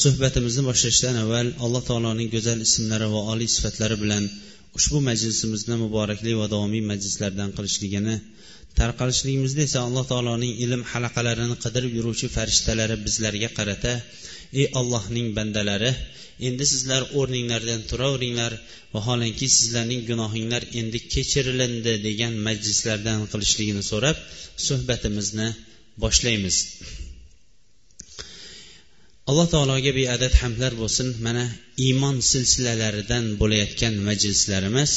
suhbatimizni boshlashdan avval alloh taoloning go'zal ismlari va oliy sifatlari bilan ushbu majlisimizni muborakli va davomiy majlislardan qilishligini tarqalishligimizda esa alloh taoloning ilm halaqalarini qidirib yuruvchi farishtalari bizlarga qarata ey allohning bandalari endi sizlar o'rninglardan turaveringlar vaholanki sizlarning gunohinglar endi kechirilindi degan majlislardan qilishligini so'rab suhbatimizni boshlaymiz. Alloh taologa beadad hamdlar bo'lsin. Mana iymon silsilalaridan bo'layotgan majlislarimiz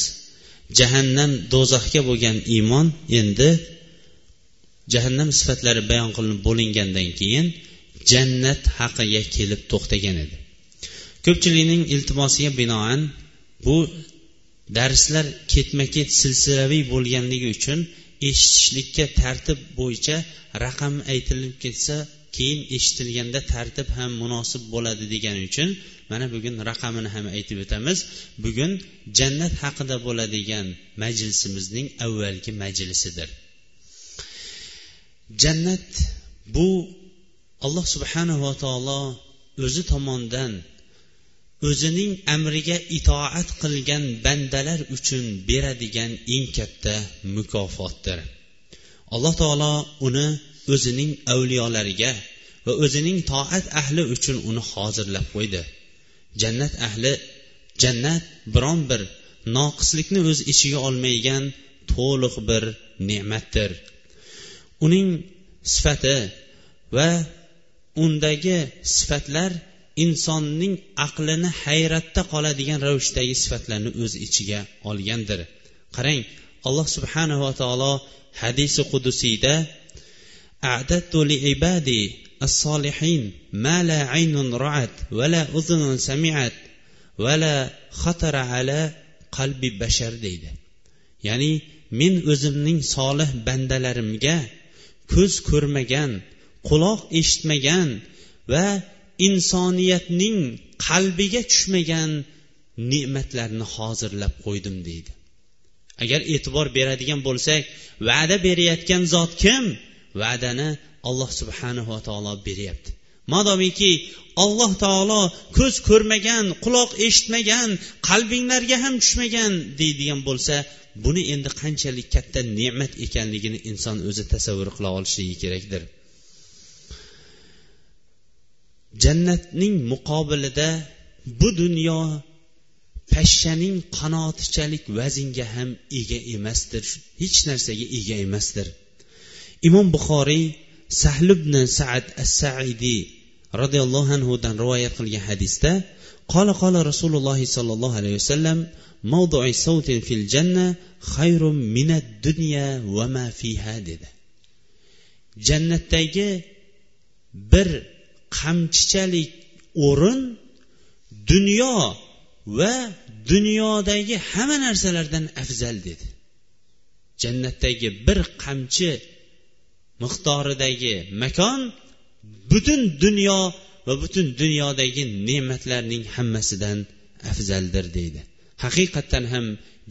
jahannam do'zaxga bo'lgan iymon endi jahannam sifatlari bayon qilinib bo'lingandan keyin jannat haqiga kelib to'xtagan edi. Ko'pchilikning iltimosiga binoan bu darslar ketma ket silsilaviy bo'lganligi uchun eshitishlikka tartib bo'yicha raqam aytilib ketsa keyin eshitilganda tartib ham munosib bo'ladi degani uchun mana bugun raqamini ham aytib o'tamiz. Bugun jannat haqida bo'ladigan majlisimizning avvalgi majlisidir. Jannat bu alloh subhanava taolo o'zi tomonidan o'zining amriga itoat qilgan bandalar uchun beradigan eng katta mukofotdir. Alloh taolo uni o'zining avliyolariga va o'zining toat ahli uchun uni hozirlab qo'ydi. Jannat ahli jannat biron bir noqislikni o'z ichiga olmaygan to'liq bir ne'matdir. Uning sifati va undagi sifatlar insonning aqlini hayratda qoladigan ravishdagi sifatlarni o'z ichiga olgandir. Qarang alloh subhanava taolo hadisi qudusiyda أعددت لعبادي الصالحين ما لا عين رأت ولا أذن سمعت ولا خطر على قلب بشر deydi ya'ni men o'zimning solih bandalarimga ko'z ko'rmagan quloq eshitmagan va insoniyatning qalbiga tushmagan ne'matlarni hozirlab qo'ydim deydi agar e'tibor beradigan bo'lsak va'da berayotgan zot kim va'dani alloh subhanava taolo beryapti. Madomiki alloh taolo ko'z ko'rmagan quloq eshitmagan qalbinglarga ham tushmagan deydigan bo'lsa buni endi qanchalik katta ne'mat ekanligini inson o'zi tasavvur qila olishligi kerakdir. Jannatning muqobilida bu dunyo pashshaning qanotichalik vaznga ham ega emasdir. Hech narsaga ega emasdir. imom buxoriy sahl ibn saad as saidiy roziyallohu anhudan rivoyat qilgan hadisda qola qola rasululloh sollallohu alayhi vasallam mavdui savtin fil janna xayrum minad dunya va ma fiha dedi. Jannatdagi bir qamchichalik o'rin dunyo va dunyodagi hamma narsalardan afzal dedi. Jannatdagi bir qamchi miqdoridagi makon butun dunyo va butun dunyodagi ne'matlarning hammasidan afzaldir deydi. Haqiqatdan ham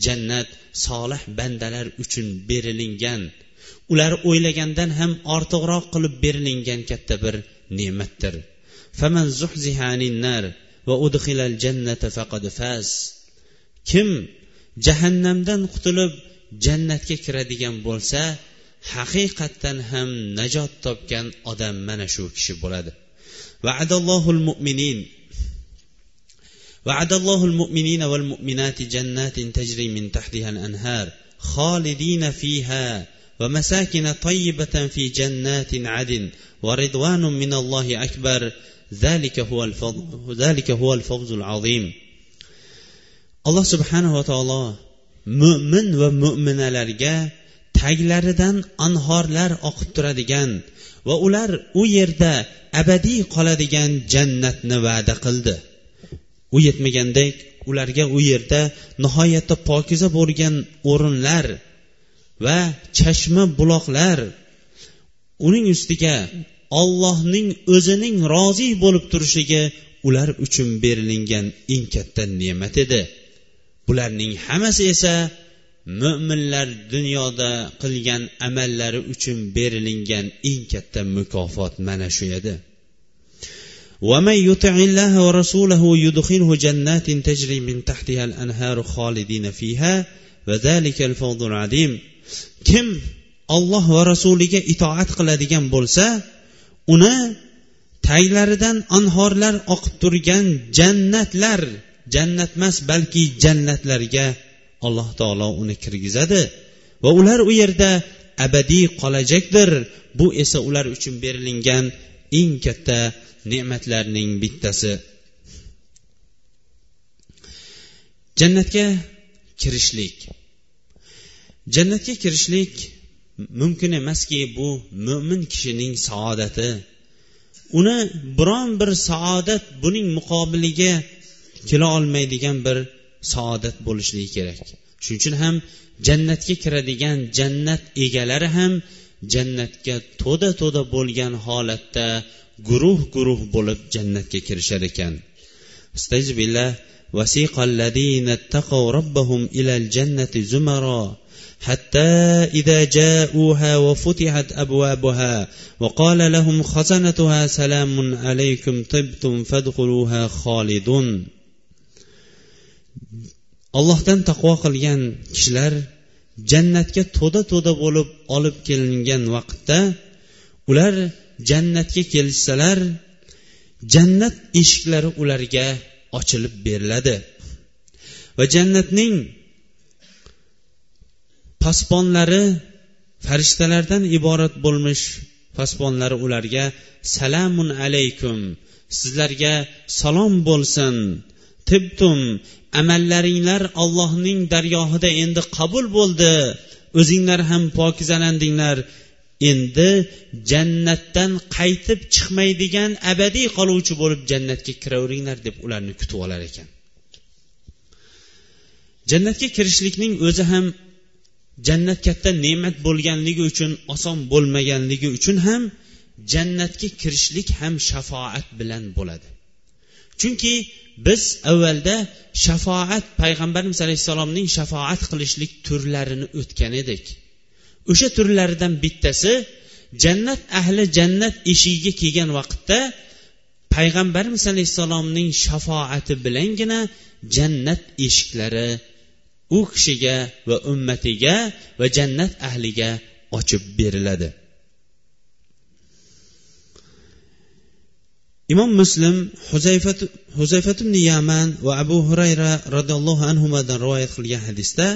jannat solih bandalar uchun berilingan ular o'ylagandan ham ortiqroq qilib berilingan katta bir ne'matdir. Kim jahannamdan qutulib jannatga kiradigan bo'lsa haqiqatdan ham najot topgan odam mana shu kishi bo'ladi. Va'adallohul mu'minin وعد الله المؤمنين والمؤمنات جنات تجري من تحتها الأنهار خالدين فيها ومساكن طيبة في جنات عدن ورضوان من الله أكبر ذلك هو الفضل ذلك هو الفوز العظيم الله سبحانه وتعالى mo'min va mo'minalarga taglaridan anhorlar oqib turadigan va ular u yerda abadiy qoladigan jannatni va'da qildi. U yetmagandek ularga u yerda nihoyatda pokiza bo'lgan o'rinlar va chashma buloqlar uning ustiga ollohning o'zining rozi bo'lib turishligi ular uchun berilingan eng katta ne'mat edi. Bularning hammasi esa mo'minlar dunyoda qilgan amallari uchun berilingan eng katta mukofot mana shu edi ومن يطع الله ورسوله يدخله جنات تجري من تحتها الأنهار خالدين فيها وذلك الفوز العظيم kim olloh va rasuliga itoat qiladigan bo'lsa uni taglaridan anhorlar oqib turgan jannatlar jannat emas balki jannatlarga alloh taolo uni kirgizadi va ular u yerda abadiy qolajakdir. Bu esa ular uchun berilingan eng katta ne'matlarning bittasi. Jannatga kirishlik. Jannatga kirishlik mumkin emaski bu mo'min kishining saodati. Uni biron bir saodat buning muqobiliga kela olmaydigan bir saodat bo'lishligi kerak shuning uchun ham jannatga kiradigan jannat egalari ham jannatga to'da to'da bo'lgan holatda guruh guruh bo'lib jannatga kirishar ekan وسيق الذين اتقوا ربهم إلى الجنة زمرا حتى إذا جاءوها وفتحت أبوابها وقال لهم خزنتها سلام عليكم طبتم فادخلوها خالدون allohdan taqvo qilgan kishilar jannatga to'da to'da bo'lib olib kelingan vaqtda ular jannatga kelishsalar jannat eshiklari ularga ochilib beriladi. Va jannatning pasponlari farishtalardan iborat bo'lmish pasponlari ularga salamun alaykum sizlarga salom bo'lsin tibtum amallaringlar ollohning dargohida endi qabul bo'ldi. O'zinglar ham pokizalandinglar endi jannatdan qaytib chiqmaydigan abadiy qoluvchi bo'lib jannatga kiraveringlar deb ularni kutib olar ekan. Jannatga kirishlikning o'zi ham jannat katta ne'mat bo'lganligi uchun oson bo'lmaganligi uchun ham jannatga kirishlik ham shafoat bilan bo'ladi. Chunki biz avvalda shafoat payg'ambarimiz alayhissalomning shafoat qilishlik turlarini o'tgan edik. O'sha turlaridan bittasi jannat ahli jannat eshigiga kelgan vaqtda payg'ambarimiz alayhissalomning shafoati bilangina jannat eshiklari u kishiga va ummatiga va jannat ahliga ochib beriladi. Imom muslim huzayfat ibn yaman va abu hurayra roziyallohu anhudan rivoyat qilgan hadisda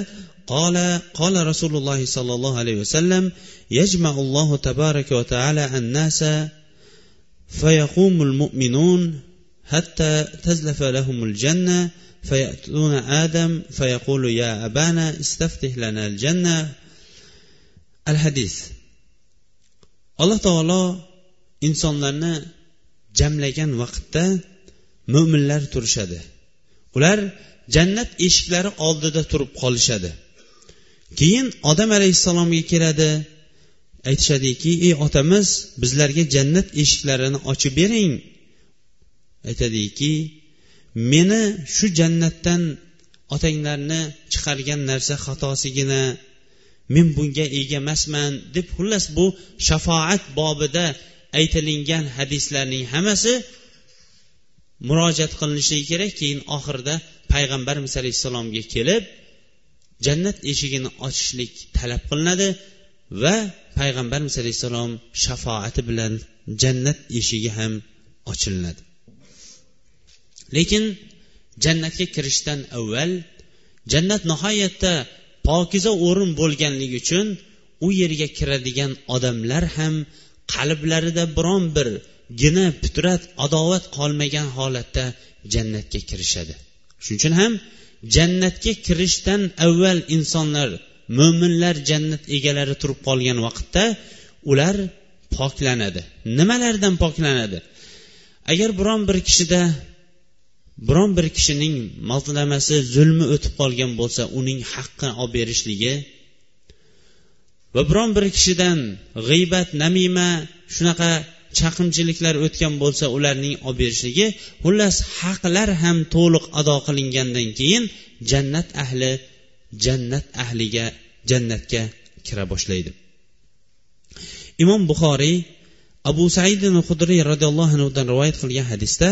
قال قال رسول الله صلى الله عليه وسلم يجمع الله تبارك وتعالى الناس فيقوم المؤمنون حتى تزلف لهم الجنة فيأتون آدم فيقول يا أبانا استفتح لنا الجنة. الحديث. alloh taolo insonlarni jamlagan vaqtda mo'minlar turishadi. Ular jannat eshiklari oldida turib qolishadi. Keyin odam alayhissalomga keladi. Aytishadiki ey otamiz bizlarga jannat eshiklarini ochib bering. Aytadiki meni shu jannatdan otanglarni chiqargan narsa xatosigina men bunga ega emasman deb xullas bu shafoat bobida aytilingan hadislarning hammasi murojaat qilinishligi kerak. Keyin oxirida payg'ambarimiz alayhissalomga kelib jannat eshigini ochishlik talab qilinadi va payg'ambarimiz alayhissalom shafoati bilan jannat eshigi ham ochilinadi. Lekin jannatga kirishdan avval jannat nihoyatda pokiza o'rin bo'lganligi uchun u yerga kiradigan odamlar ham qalblarida biron bir gina putrat adovat qolmagan holatda jannatga kirishadi. Shuning uchun ham jannatga kirishdan avval insonlar mo'minlar jannat egalari turib qolgan vaqtda ular poklanadi. Nimalardan poklanadi? Agar biron bir kishida biron bir kishining mazlamasi zulmi o'tib qolgan bo'lsa uning haqqini olib berishligi va biron bir kishidan g'iybat namima shunaqa chaqimchiliklar o'tgan bo'lsa ularning olib berishligi xullas haqlar ham to'liq ado qilingandan keyin jannat ahli jannat ahliga jannatga kira boshlaydi. Imom buxoriy abu said hudriy roziyallohu anhudan rivoyat qilgan hadisda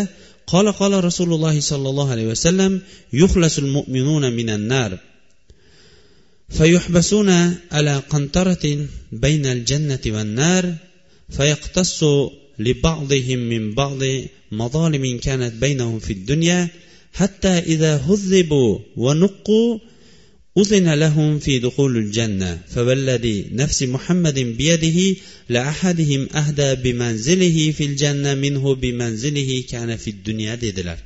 qola qola rasululloh sollallohu alayhi vasallam yuxlasul mu'minuna minan nar. فيحبسون على قنطرة بين الجنة والنار فيقتص لبعضهم من بعض مظالم كانت بينهم في الدنيا حتى إذا هذبوا ونقوا أذن لهم في دخول الجنة. فوالذي نفس محمد بيده لأحدهم أهدى بمنزله في الجنة منه بمنزله كان في الدنيا dedilar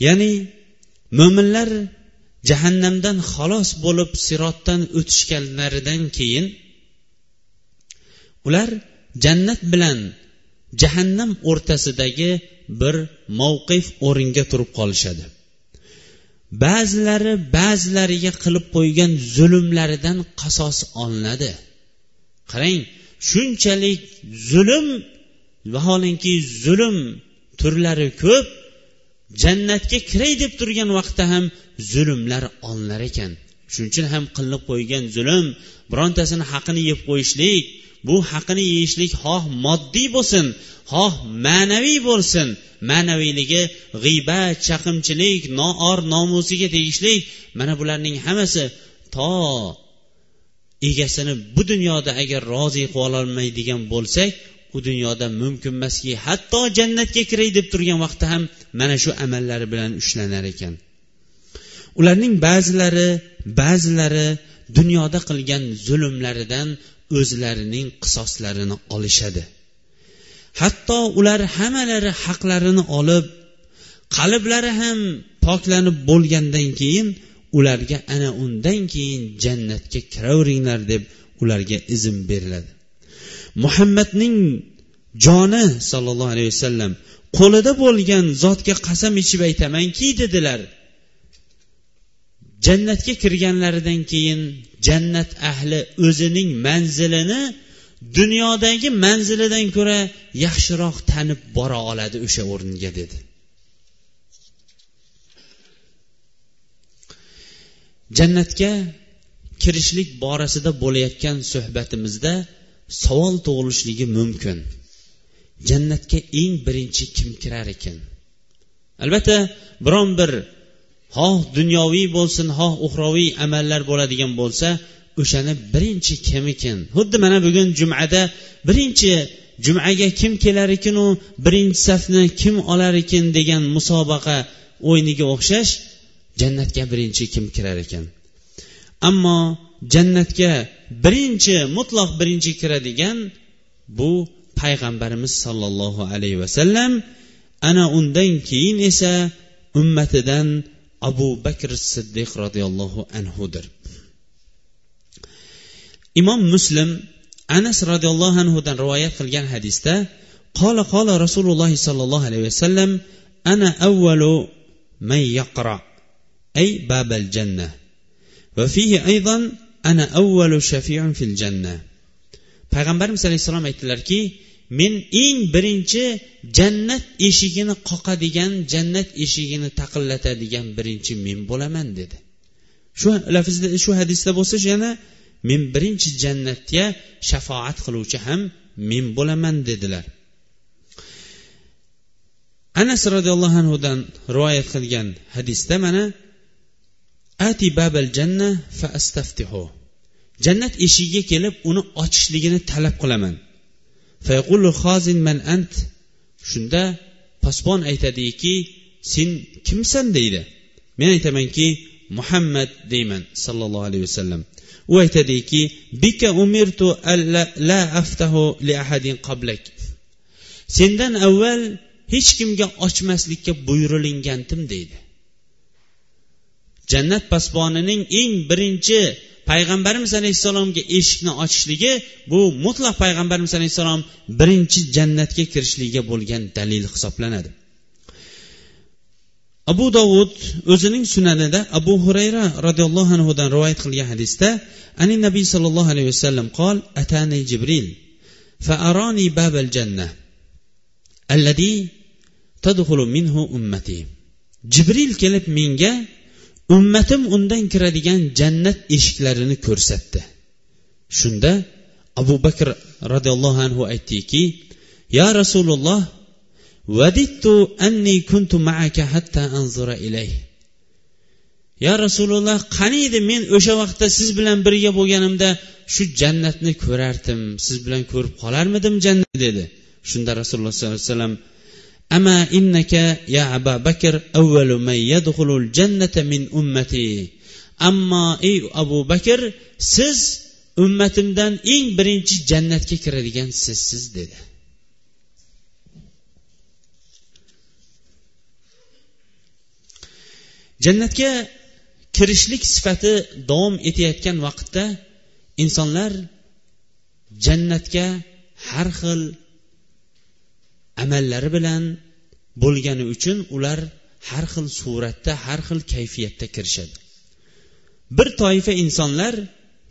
ya'ni mo'minlar jahannamdan xalos bo'lib sirotdan o'tishganlaridan keyin ular jannat bilan jahannam o'rtasidagi bir mavqif o'ringa turib qolishadi. Ba'zilari ba'zilariga qilib qo'ygan zulmlaridan qasos olinadi. Qarang shunchalik zulm vaholanki zulm turlari ko'p jannatga kiray deb turgan vaqtda ham zulmlar olinar ekan. Shuning uchun ham qilinib qo'ygan zulm birontasini haqini yeb qo'yishlik bu haqini yeyishlik xoh moddiy bo'lsin xoh ma'naviy bo'lsin. Ma'naviyligi g'iybat chaqimchilik noor nomusiga tegishlik mana bularning hammasi to egasini bu dunyoda agar rozi qila ololmaydigan bo'lsak u dunyoda mumkin emaski hatto jannatga kiray deb turgan vaqtda ham mana shu amallari bilan ushlanar ekan. Ularning ba'zilari ba'zilari dunyoda qilgan zulmlaridan o'zlarining qisoslarini olishadi. Hatto ular hammalari haqlarini olib qalblari ham poklanib bo'lgandan keyin ularga ana undan keyin jannatga kiraveringlar deb ularga izn beriladi. Muhammadning joni sollallohu alayhi vasallam qo'lida bo'lgan zotga qasam ichib aytamanki dedilar. Jannatga kirganlaridan keyin jannat ahli o'zining manzilini dunyodagi manzilidan ko'ra yaxshiroq tanib bora oladi o'sha o'ringa dedi. Jannatga kirishlik borasida bo'layotgan suhbatimizda savol tug'ilishligi mumkin. Jannatga eng birinchi kim kirar ekan? Albatta biron bir xoh dunyoviy bo'lsin xoh uxroviy amallar bo'ladigan bo'lsa o'shani birinchi kim ekan? Xuddi mana bugun jumada birinchi jumaga kim kelar ekanu birinchi safni kim olar ekan degan musobaqa o'yiniga o'xshash jannatga birinchi kim kirar ekan? Ammo jannatga birinchi mutloq birinchi kiradigan bu payg'ambarimiz sollallohu alayhi vasallam ana undan keyin esa ummatidan abu bakr siddiq roziyallohu anhudir. Imom muslim anas roziyallohu anhudan rivoyat qilgan hadisda qola qola rasululloh sollallohu alayhi vasallam ana avvalu man yaqra ay babal janna va fihi aydan ana avvalu shafiun fil janna. Payg'ambarimiz alayhissalom aytdilarki men eng birinchi jannat eshigini qoqadigan jannat eshigini taqillatadigan birinchi men bo'laman dedi. Shu lafzda shu hadisda bo'lsa yana men birinchi jannatga shafoat qiluvchi ham men bo'laman dedilar. Anas roziyallohu anhudan rivoyat qilgan hadisda mana ati babal janna fa astaftihu. Jannat eshigiga kelib uni ochishligini talab qilaman. Man ant? Shunda posbon aytadiki sen kimsan? deydi. Men aytamanki muhammad deyman sallallohu alayhi vasallam. U aytadiki bika umirtu la aftahu li ahadin qablak. Sendan avval hech kimga ochmaslikka buyurilingandim deydi. jannat pasbonining eng birinchi payg'ambarimiz alayhissalomga eshikni ochishligi bu mutlaq payg'ambarimiz alayhissalom birinchi jannatga kirishligiga bo'lgan dalil hisoblanadi abu dovud o'zining sunanida abu hurayra roziyallohu anhudan rivoyat qilgan hadisda ani nabiy sollallohu alayhi vasallam qol atani jibril فأراني باب الجنة الذي تدخل منه أمتي jibril kelib menga ummatim undan kiradigan jannat eshiklarini ko'rsatdi. Shunda abu bakr roziyallohu anhu aytdiki ya rasululloh vadittu anni kuntu ma'aka hatta anzura ilayh. Ya rasululloh qaniydi men o'sha vaqtda siz bilan birga bo'lganimda shu jannatni ko'rardim siz bilan ko'rib qolarmidim jannat? dedi. Shunda rasululloh sollallohu alayhi vasallam ama innaka ya abu bakr avvalu man yadkhulul jannata min ummati ammo ey abu bakr siz ummatimdan eng birinchi jannatga kiradigan sizsiz dedi jannatga kirishlik sifati davom etayotgan vaqtda insonlar jannatga har xil amallari bilan bo'lgani uchun ular har xil suratda har xil kayfiyatda kirishadi. Bir toifa insonlar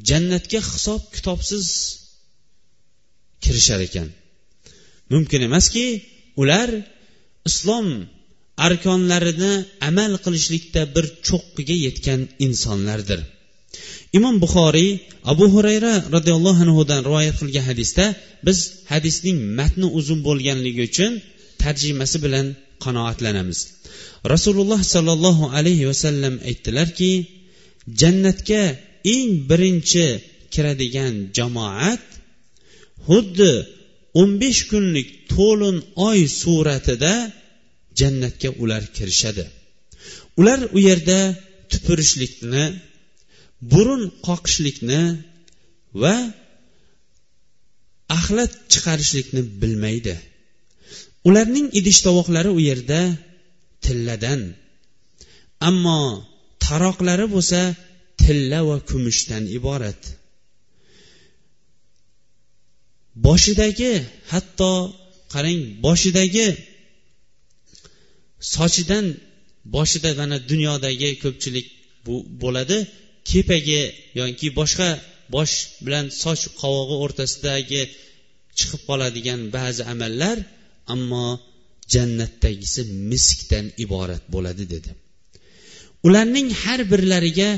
jannatga hisob kitobsiz kirishar ekan. Mumkin emaski ular islom arkonlarini amal qilishlikda bir cho'qqiga yetgan insonlardir. Imom buxoriy abu hurayra roziyallohu anhudan rivoyat qilgan hadisda biz hadisning matni uzun bo'lganligi uchun tarjimasi bilan qanoatlanamiz. Rasululloh sollallohu alayhi vasallam aytdilarki jannatga eng birinchi kiradigan jamoat xuddi o'n besh kunlik to'lin oy suratida jannatga ular kirishadi. Ular u yerda tupurishlikni burun qoqishlikni va axlat chiqarishlikni bilmaydi. Ularning idish tovoqlari u yerda tilladan ammo taroqlari bo'lsa tilla va kumushdan iborat. Boshidagi hatto qarang boshidagi sochidan boshida mana dunyodagi ko'pchilik bu bo'ladi. Kepagi yoki boshqa bosh bilan soch qovog'i o'rtasidagi chiqib qoladigan ba'zi amallar ammo jannatdagisi miskdan iborat bo'ladi dedi. Ularning har birlariga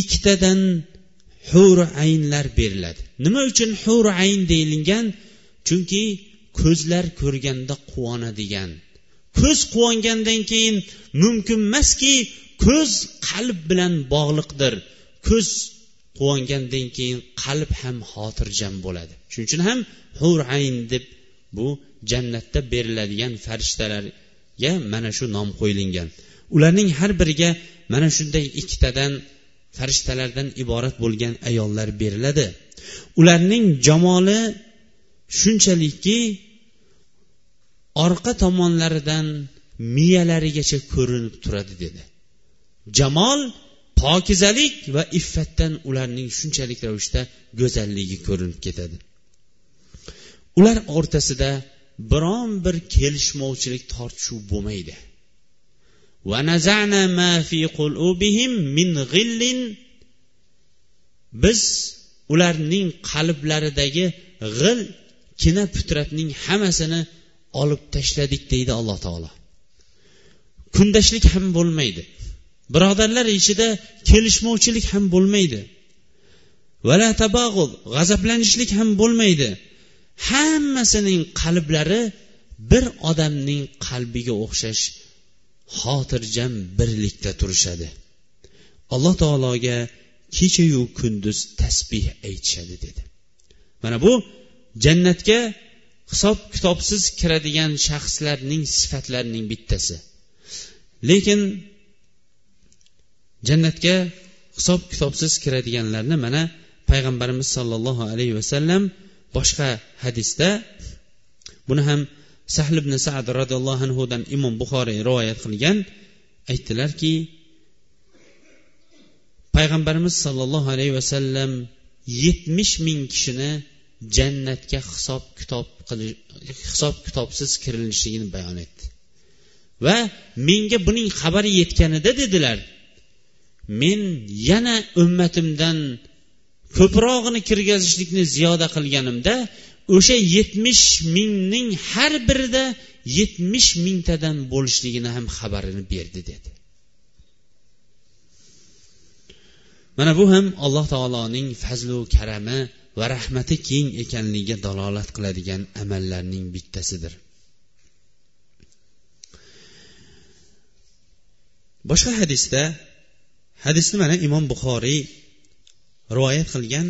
ikkitadan huri aynlar beriladi. Nima uchun huri ayn deyilgan? Chunki ko'zlar ko'rganda quvonadigan. Ko'z quvongandan keyin mumkin emaski ko'z qalb bilan bog'liqdir. Ko'z quvongandan keyin qalb ham xotirjam bo'ladi. Shuning uchun ham hur ayn deb bu jannatda beriladigan farishtalarga mana shu nom qo'yilgan. Ularning har biriga mana shunday ikkitadan farishtalardan iborat bo'lgan ayollar beriladi. Ularning jamoli shunchalikki orqa tomonlaridan miyalarigacha ko'rinib turadi dedi. Jamol pokizalik va iffatdan ularning shunchalik ravishda go'zalligi ko'rinib ketadi. Ular o'rtasida biron bir kelishmovchilik tortishuv bo'lmaydi. Biz ularning qalblaridagi g'il kina putratning hammasini olib tashladik deydi alloh taolo. Kundashlik ham bo'lmaydi. Birodarlar ichida kelishmovchilik ham bo'lmaydi. Vala tabag'ul g'azablanishlik ham bo'lmaydi. Hammasining qalblari bir odamning qalbiga o'xshash xotirjam birlikda turishadi. Alloh taologa kechayu kunduz tasbih aytishadi dedi. Mana bu jannatga hisob kitobsiz kiradigan shaxslarning sifatlarining bittasi. Lekin jannatga hisob kitobsiz kiradiganlarni mana payg'ambarimiz sollallohu alayhi vasallam boshqa hadisda buni ham sahl ibn sad roziyallohu anhudan imom buxoriy rivoyat qilgan aytdilarki payg'ambarimiz sollallohu alayhi vasallam yetmish ming kishini jannatga hisob kitob qilish hisob kitobsiz kirilishligini bayon etdi. Va menga buning xabari yetganida dedilar. Men yana ummatimdan ko'prog'ini kirgazishlikni ziyoda qilganimda o'sha yetmish mingning har birida yetmish mingtadan bo'lishligini ham xabarini berdi dedi. Mana bu ham alloh taoloning fazlu karami va rahmati keng ekanligiga dalolat qiladigan amallarning bittasidir. Boshqa hadisda hadisni mana imom buxoriy rivoyat qilgan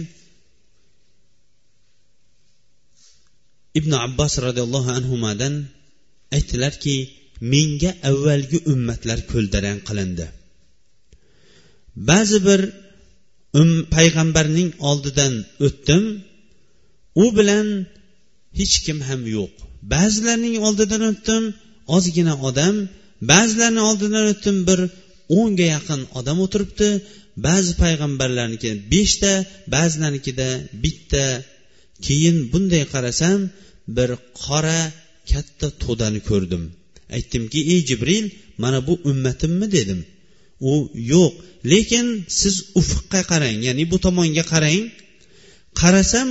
ibn abbos roziyallohu anhudan aytdilarki menga avvalgi ummatlar ko'ldarang qilindi. Ba'zi bir um, payg'ambarning oldidan o'tdim. U bilan hech kim ham yo'q. Ba'zilarning oldidan o'tdim ozgina odam. Ba'zilarni oldidan o'tdim bir o'nga yaqin odam o'tiribdi. Ba'zi payg'ambarlarniki beshta ba'zilarnikida bitta. Keyin bunday qarasam bir qora katta to'dani ko'rdim. Aytdimki ey jibril mana bu ummatimmi? dedim. U yo'q lekin siz ufqqa qarang ya'ni bu tomonga qarang. Qarasam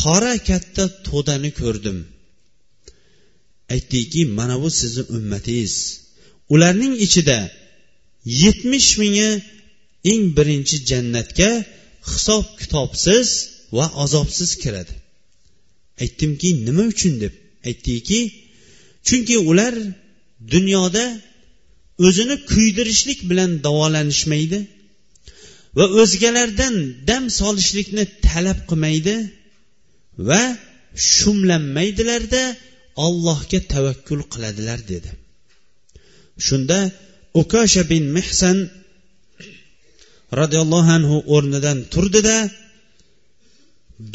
qora katta to'dani ko'rdim. Aytdiki mana bu sizni ummatingiz. Ularning ichida yetmish mingi eng birinchi jannatga hisob kitobsiz va azobsiz kiradi. Aytdimki nima uchun deb aytdiki chunki ular dunyoda o'zini kuydirishlik bilan davolanishmaydi va o'zgalardan dam solishlikni talab qilmaydi va shumlanmaydilarda ollohga tavakkul qiladilar dedi. Shunda ukasha bin mehsan roziyallohu anhu o'rnidan turdida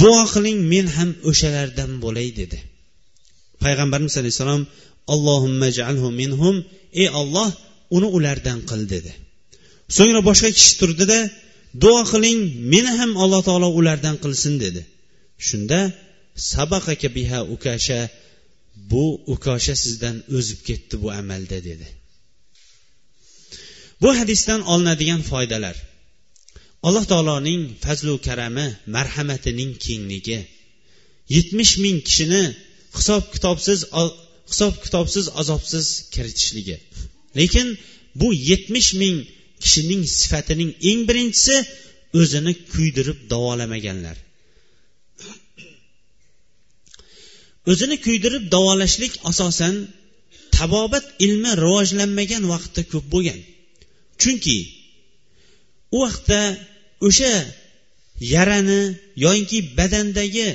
duo qiling men ham o'shalardan bo'lay dedi. Payg'ambarimiz alayhissalom allohumma minhum ey olloh uni ulardan qil dedi. So'ngra boshqa kishi turdida duo qiling meni ham alloh taolo ulardan qilsin dedi. Shunda sabaqaka biha ukasha bu ukosha sizdan o'zib ketdi bu amalda dedi. Bu hadisdan olinadigan foydalar. Alloh taoloning fazlu karami marhamatining kengligi. Yetmish ming kishini hisob kitobsiz hisob kitobsiz azobsiz kiritishligi. Lekin bu yetmish ming kishining sifatining eng birinchisi o'zini kuydirib davolamaganlar. O'zini kuydirib davolashlik asosan tabobat ilmi rivojlanmagan vaqtda ko'p bo'lgan. Chunki u vaqtda o'sha yarani yoyinki badandagi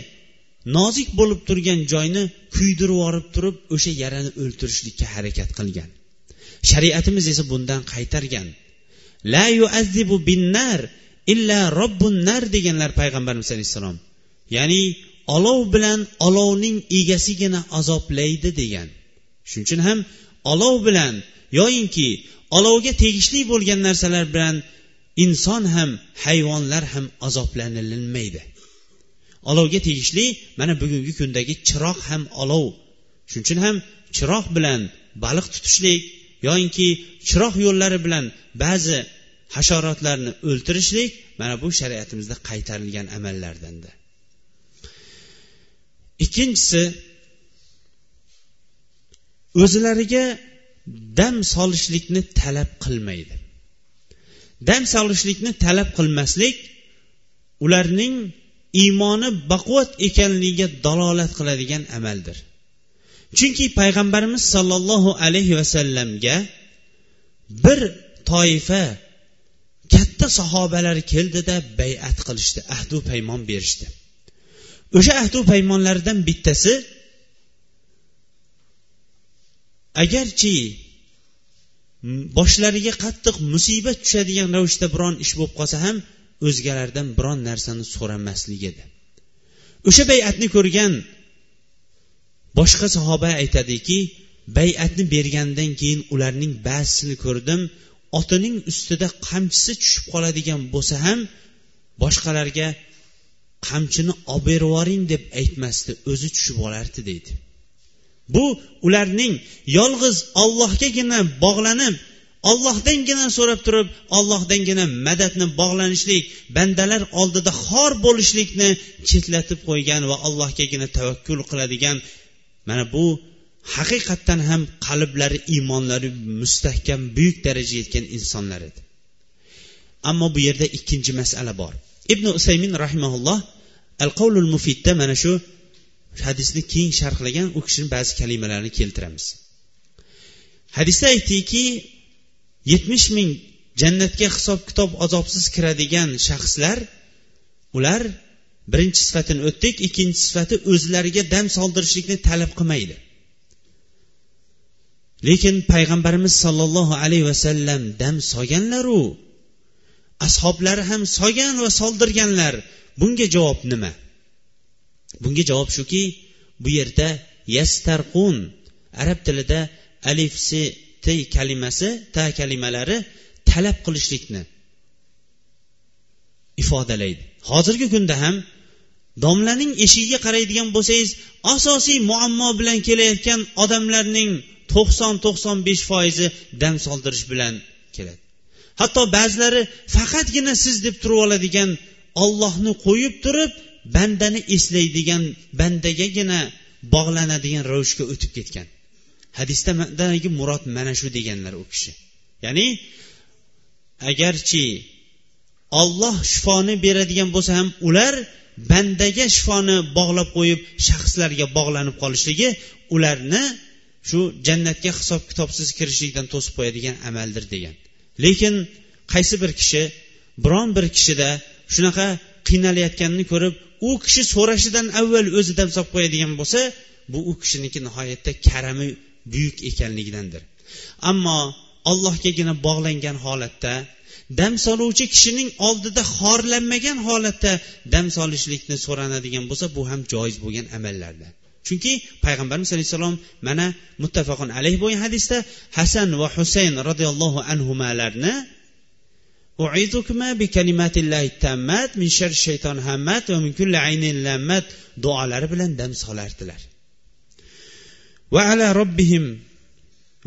nozik bo'lib turgan joyni kuydirib yuborib turib o'sha yarani o'ltirishlikka harakat qilgan. Shariatimiz esa bundan qaytargan. La yuazibu binnar illa robbun nar deganlar payg'ambarimiz alayhissalom. Ya'ni olov bilan olovning egasigina azoblaydi degan. Shuning uchun ham olov bilan yoyinki olovga tegishli bo'lgan narsalar bilan inson ham hayvonlar ham azoblanilmaydi. Olovga tegishli mana bugungi kundagi chiroq ham olov. Shuning uchun ham chiroq bilan baliq tutishlik yoyinki chiroq yo'llari bilan ba'zi hasharotlarni o'ltirishlik mana bu shariatimizda qaytarilgan amallardandir. Ikkinchisi o'zlariga dam solishlikni talab qilmaydi. Dam solishlikni talab qilmaslik ularning iymoni baquvvat ekanligiga dalolat qiladigan amaldir. Chunki payg'ambarimiz sollallohu alayhi vasallamga bir toifa katta sahobalar keldida bayat qilishdi ahdu paymon berishdi. O'sha ahdu paymonlardan bittasi agarchi boshlariga qattiq musibat tushadigan ravishda biron ish bo'lib qolsa ham o'zgalardan biron narsani so'ramaslik edi. O'sha bay'atni ko'rgan boshqa sahoba aytadiki bay'atni bergandan keyin ularning ba'zisini ko'rdim otining ustida qamchisi tushib qoladigan bo'lsa ham boshqalarga qamchini olib berib yuboring deb aytmasdi o'zi tushib olardi deydi. Bu ularning yolg'iz ollohgagina bog'lanib ollohdangina so'rab turib ollohdangina madadni bog'lanishlik bandalar oldida xor bo'lishlikni chetlatib qo'ygan va allohgagina tavakkul qiladigan mana bu haqiqatdan ham qalblari iymonlari mustahkam buyuk darajaga yetgan insonlar edi. Ammo bu yerda ikkinchi masala bor. Ibn usaymin rahimaulloh al qavlul mufidda mana shu hadisni keng sharhlagan u kishini ba'zi kalimalarini keltiramiz. Hadisda aytdiki yetmish ming jannatga hisob kitob azobsiz kiradigan shaxslar ular birinchi sifatini o'tdik ikkinchi sifati o'zlariga dam soldirishlikni talab qilmaydi. Lekin payg'ambarimiz sollallohu alayhi vasallam dam solganlaru ashoblari ham solgan va soldirganlar bunga javob nima? Bunga javob shuki bu yerda yastarqun arab tilida alif si t kalimasi ta kalimalari talab qilishlikni ifodalaydi. Hozirgi kunda ham domlaning eshigiga qaraydigan bo'lsangiz asosiy muammo bilan kelayotgan odamlarning to'qson to'qson besh foizi dam soldirish bilan keladi. Hatto ba'zilari faqatgina siz deb turib oladigan ollohni qo'yib turib bandani eslaydigan bandagagina bog'lanadigan ravishga o'tib ketgan. Hadisdagi murod mana shu deganlar u kishi. Ya'ni agarchi olloh shifoni beradigan bo'lsa ham ular bandaga shifoni bog'lab qo'yib shaxslarga bog'lanib qolishligi ularni shu jannatga hisob kitobsiz kirishlikdan to'sib qo'yadigan amaldir degan. Lekin qaysi bir kishi biron bir kishida shunaqa qiynalayotganini ko'rib u kishi so'rashidan avval o'zi dam solib qo'yadigan bo'lsa bu u kishiniki nihoyatda karami buyuk ekanligidandir. Ammo allohgagina bog'langan holatda dam soluvchi kishining oldida xorlanmagan holatda dam solishlikni so'ranadigan bo'lsa bu ham joiz bo'lgan amallardan chunki payg'ambarimiz alayhissalom mana muttafaqun alayh bo'lgan hadisda hasan va husayn roziyallohu anhularni duolari bilan dam solardilar. Va ala robbihim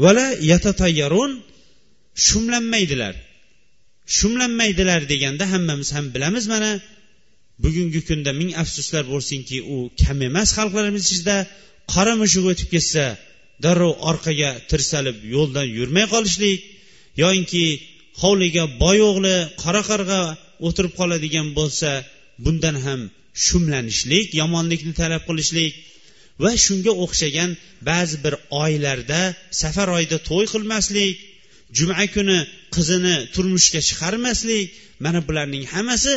vala yatatayyarun shumlanmaydilar. Shumlanmaydilar deganda hammamiz ham bilamiz mana bugungi kunda ming afsuslar bo'lsinki u kam emas xalqlarimiz ichida qora mushuk o'tib ketsa darrov orqaga tirsalib yo'ldan yurmay qolishlik yoinki hovliga boy o'g'li qora qarg'a o'tirib qoladigan bo'lsa bundan ham shumlanishlik yomonlikni talab qilishlik va shunga o'xshagan ba'zi bir oylarda safar oyida to'y qilmaslik juma kuni qizini turmushga chiqarmaslik mana bularning hammasi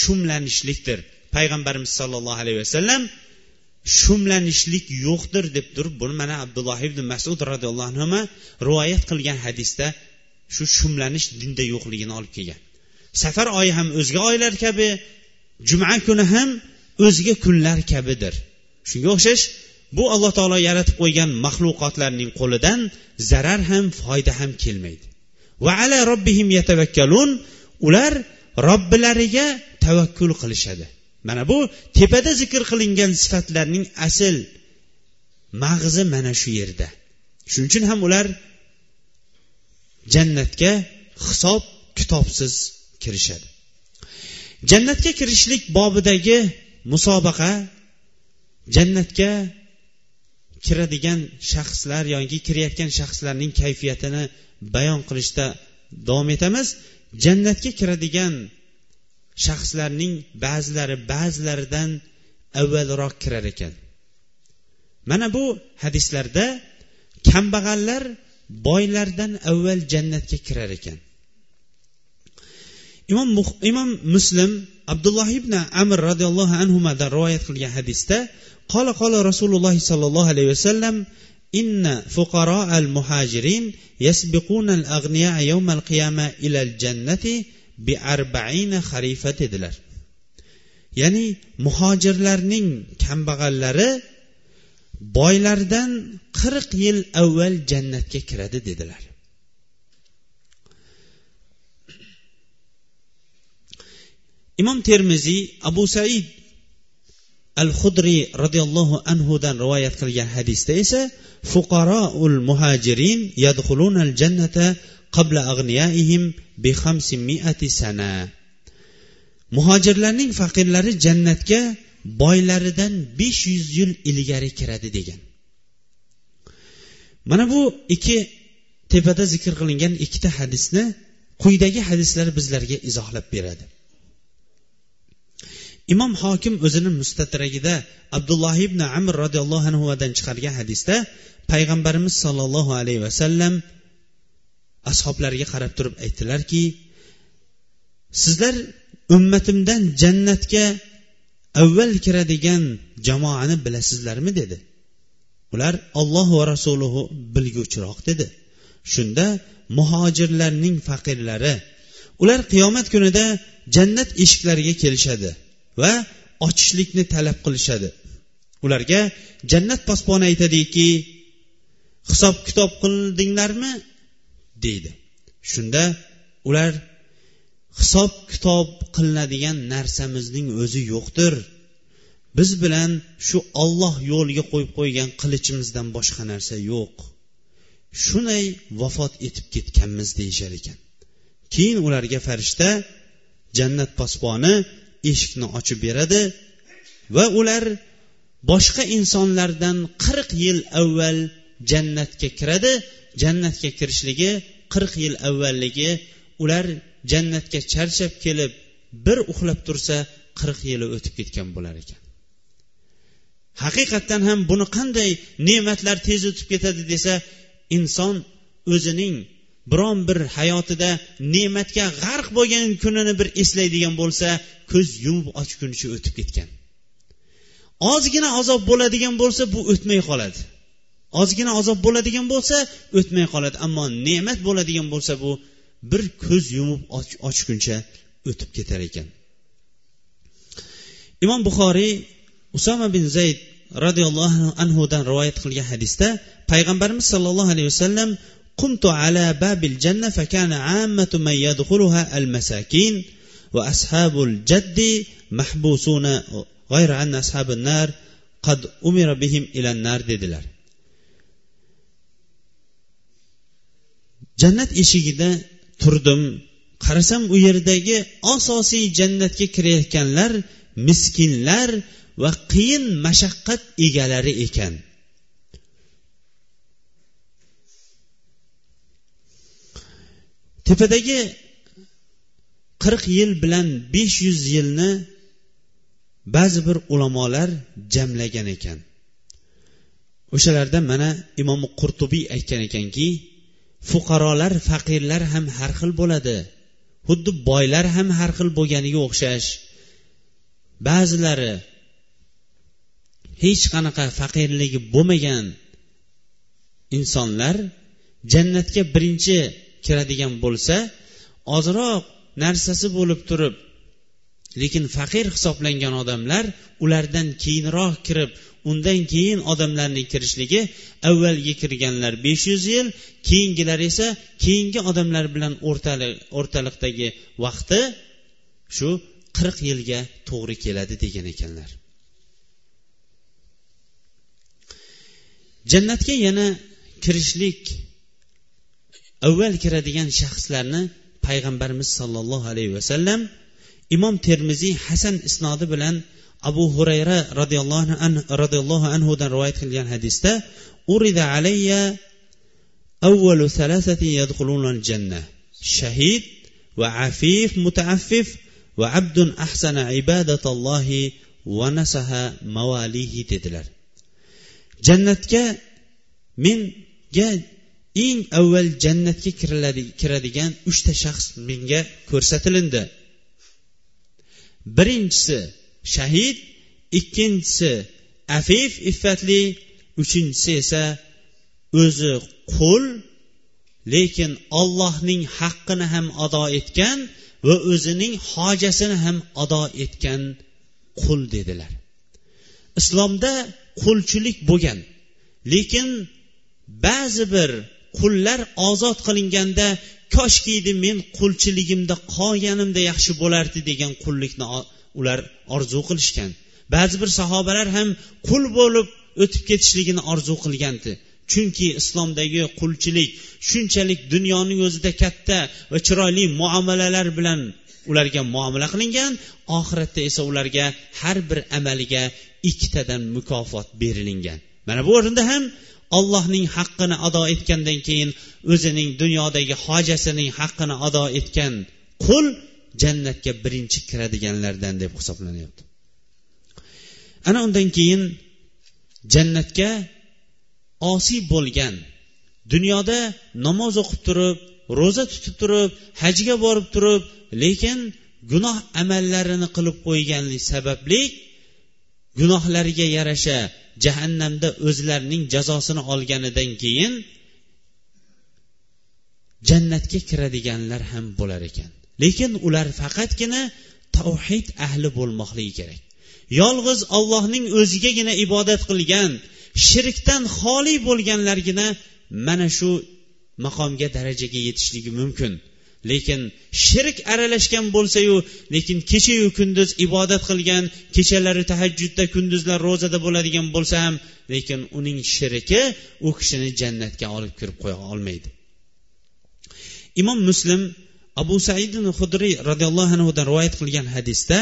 shumlanishlikdir. Payg'ambarimiz sollallohu alayhi vasallam shumlanishlik yo'qdir deb turib buni mana abdulloh ibn masud roziyallohu anhu rivoyat qilgan hadisda shu shumlanish dinda yo'qligini olib kelgan. Safar oyi ham o'zga oylar kabi juma kuni ham o'zga kunlar kabidir. Shunga o'xshash bu alloh taolo yaratib qo'ygan maxluqotlarning qo'lidan zarar ham foyda ham kelmaydi. Va ala robbihim yatavakkalun ular robbilariga tavakkul qilishadi. Mana bu tepada zikr qilingan sifatlarning asl mag'zi mana shu yerda. Shuning uchun ham ular jannatga hisob kitobsiz kirishadi. Jannatga kirishlik bobidagi musobaqa jannatga kiradigan shaxslar yoki kirayotgan shaxslarning kayfiyatini bayon qilishda davom etamiz. Jannatga kiradigan shaxslarning ba'zilari ba'zilaridan avvalroq kirar ekan. Mana bu hadislarda kambag'allar boylardan avval jannatga kirar ekan. Imom imom muslim abdulloh ibn amr roziyallohu anhudan rivoyat qilgan hadisda qola qola rasululloh sollallohu alayhi vasallam inna fuqaro al muhajirin yasbiquna al ag'niya yawm al qiyama ila al jannati bi arba'ina xarifa dedilar. Ya'ni muhojirlarning kambag'allari boylardan qirq yil avval jannatga kiradi dedilar. Imom termiziy abu said al hudriy roziyallohu anhudan rivoyat qilgan hadisda esa fuqaroul muhajirin yadxulunal jannata qabla ag'niyaihim bi sana. Muhojirlarning faqirlari jannatga boylaridan besh yuz yil ilgari kiradi degan. Mana bu ikki tepada zikr qilingan ikkita hadisni quyidagi hadislar bizlarga izohlab beradi. Imom hokim o'zini mustatragida abdulloh ibn amr roziyallohu anhudan chiqargan hadisda payg'ambarimiz sollallohu alayhi vasallam ashoblariga qarab turib aytdilarki sizlar ummatimdan jannatga avval kiradigan jamoani bilasizlarmi dedi. Ular olloh va rasuluhu bilguvchiroq dedi. Shunda muhojirlarning faqirlari ular qiyomat kunida jannat eshiklariga kelishadi va ochishlikni talab qilishadi. Ularga jannat posboni aytadiki hisob kitob qildinglarmi? deydi. Shunda ular hisob kitob qilinadigan narsamizning o'zi yo'qdir. Biz bilan shu olloh yo'liga qo'yib qo'ygan qilichimizdan boshqa narsa yo'q. Shunday vafot etib ketganmiz deyishar ekan. Keyin ularga farishta jannat posboni eshikni ochib beradi va ular boshqa insonlardan qirq yil avval jannatga kiradi. Jannatga kirishligi qirq yil avvalligi ular jannatga charchab kelib bir uxlab tursa qirq yili o'tib ketgan bo'lar ekan. Haqiqatdan ham buni qanday ne'matlar tez o'tib ketadi desa inson o'zining biron bir hayotida ne'matga g'arq bo'lgan kunini bir eslaydigan bo'lsa ko'z yumib ochgunicha o'tib ketgan. Ozgina azob bo'ladigan bo'lsa bu o'tmay qoladi. Ozgina azob bo'ladigan bo'lsa o'tmay qoladi. Ammo ne'mat bo'ladigan bo'lsa bu bir ko'z yumib ochguncha o'tib ketar ekan imom buxoriy usama bin zayd roziyallohu anhudan rivoyat qilgan hadisda payg'ambarimiz sollallohu alayhi vasallam قمت على باب الجنة فكان عامة من يدخلها المساكين وأصحاب الجد محبوسون غير أن أصحاب النار قد أمر بهم إلى النار dedilar jannat eshigida turdim. Qarasam u yerdagi asosiy jannatga kirayotganlar miskinlar va qiyin mashaqqat egalari ekan. Tepadagi qirq yil bilan besh yuz yilni ba'zi bir ulamolar jamlagan ekan. O'shalarda mana imom qurtubiy aytgan ekanki fuqarolar faqirlar ham har xil bo'ladi. Xuddi boylar ham har xil bo'lganiga o'xshash. Ba'zilari hech qanaqa faqirligi bo'lmagan insonlar jannatga birinchi kiradigan bo'lsa ozroq narsasi bo'lib turib lekin faqir hisoblangan odamlar ulardan keyinroq kirib undan keyin odamlarning kirishligi avvalgi kirganlar besh yuz yil keyingilar esa keyingi odamlar bilan o'rtaliqdagi vaqti shu qirq yilga to'g'ri keladi degan ekanlar. Jannatga yana kirishlik avval kiradigan shaxslarni payg'ambarimiz sollallohu alayhi vasallam imom termiziy hasan isnodi bilan abu hurayra roziyallohu anhu roziyallohu anhudan rivoyat qilgan hadisda urida alayya avvalu salasati yadkhuluna janna shahid va afif mutaaffif va abdun ahsana ibadatallohi va nasaha mavalihi dedilar. Jannatga menga eng avval jannatga kiradigan uchta shaxs menga ko'rsatilindi. Birinchisi shahid ikkinchisi afif iffatli uchinchisi esa o'zi qul lekin ollohning haqqini ham ado etgan va o'zining hojasini ham ado etgan qul dedilar. Islomda qulchilik bo'lgan lekin ba'zi bir qullar ozod qilinganda koshki men qulchiligimda qolganimda yaxshi bo'lardi degan qullikni ular orzu qilishgan. Ba'zi bir sahobalar ham qul bo'lib o'tib ketishligini orzu qilgandi. Chunki islomdagi qulchilik shunchalik dunyoning o'zida katta va chiroyli muomalalar bilan ularga muomala qilingan oxiratda esa ularga har bir amaliga ikkitadan mukofot berilingan. Mana bu o'rinda ham ollohning haqqini ado etgandan keyin o'zining dunyodagi hojasining haqqini ado etgan qul jannatga birinchi kiradiganlardan deb hisoblanyapti. Ana undan keyin jannatga osiy bo'lgan dunyoda namoz o'qib turib ro'za tutib turib hajga borib turib lekin gunoh amallarini qilib qo'yganlik sababli gunohlariga yarasha jahannamda o'zlarining jazosini olganidan keyin jannatga kiradiganlar ham bo'lar ekan. Lekin ular faqatgina tavhid ahli bo'lmoqligi kerak. Yolg'iz ollohning o'zigagina ibodat qilgan shirkdan xoli bo'lganlargina mana shu maqomga darajaga yetishligi mumkin. Lekin shirk aralashgan bo'lsayu lekin kechayu kunduz ibodat qilgan kechalari tahajjudda kunduzlar ro'zada bo'ladigan bo'lsa ham lekin uning shirki u kishini jannatga olib kirib qo'ya olmaydi. Imom muslim abu said hudriy roziyallohu anhudan rivoyat qilgan hadisda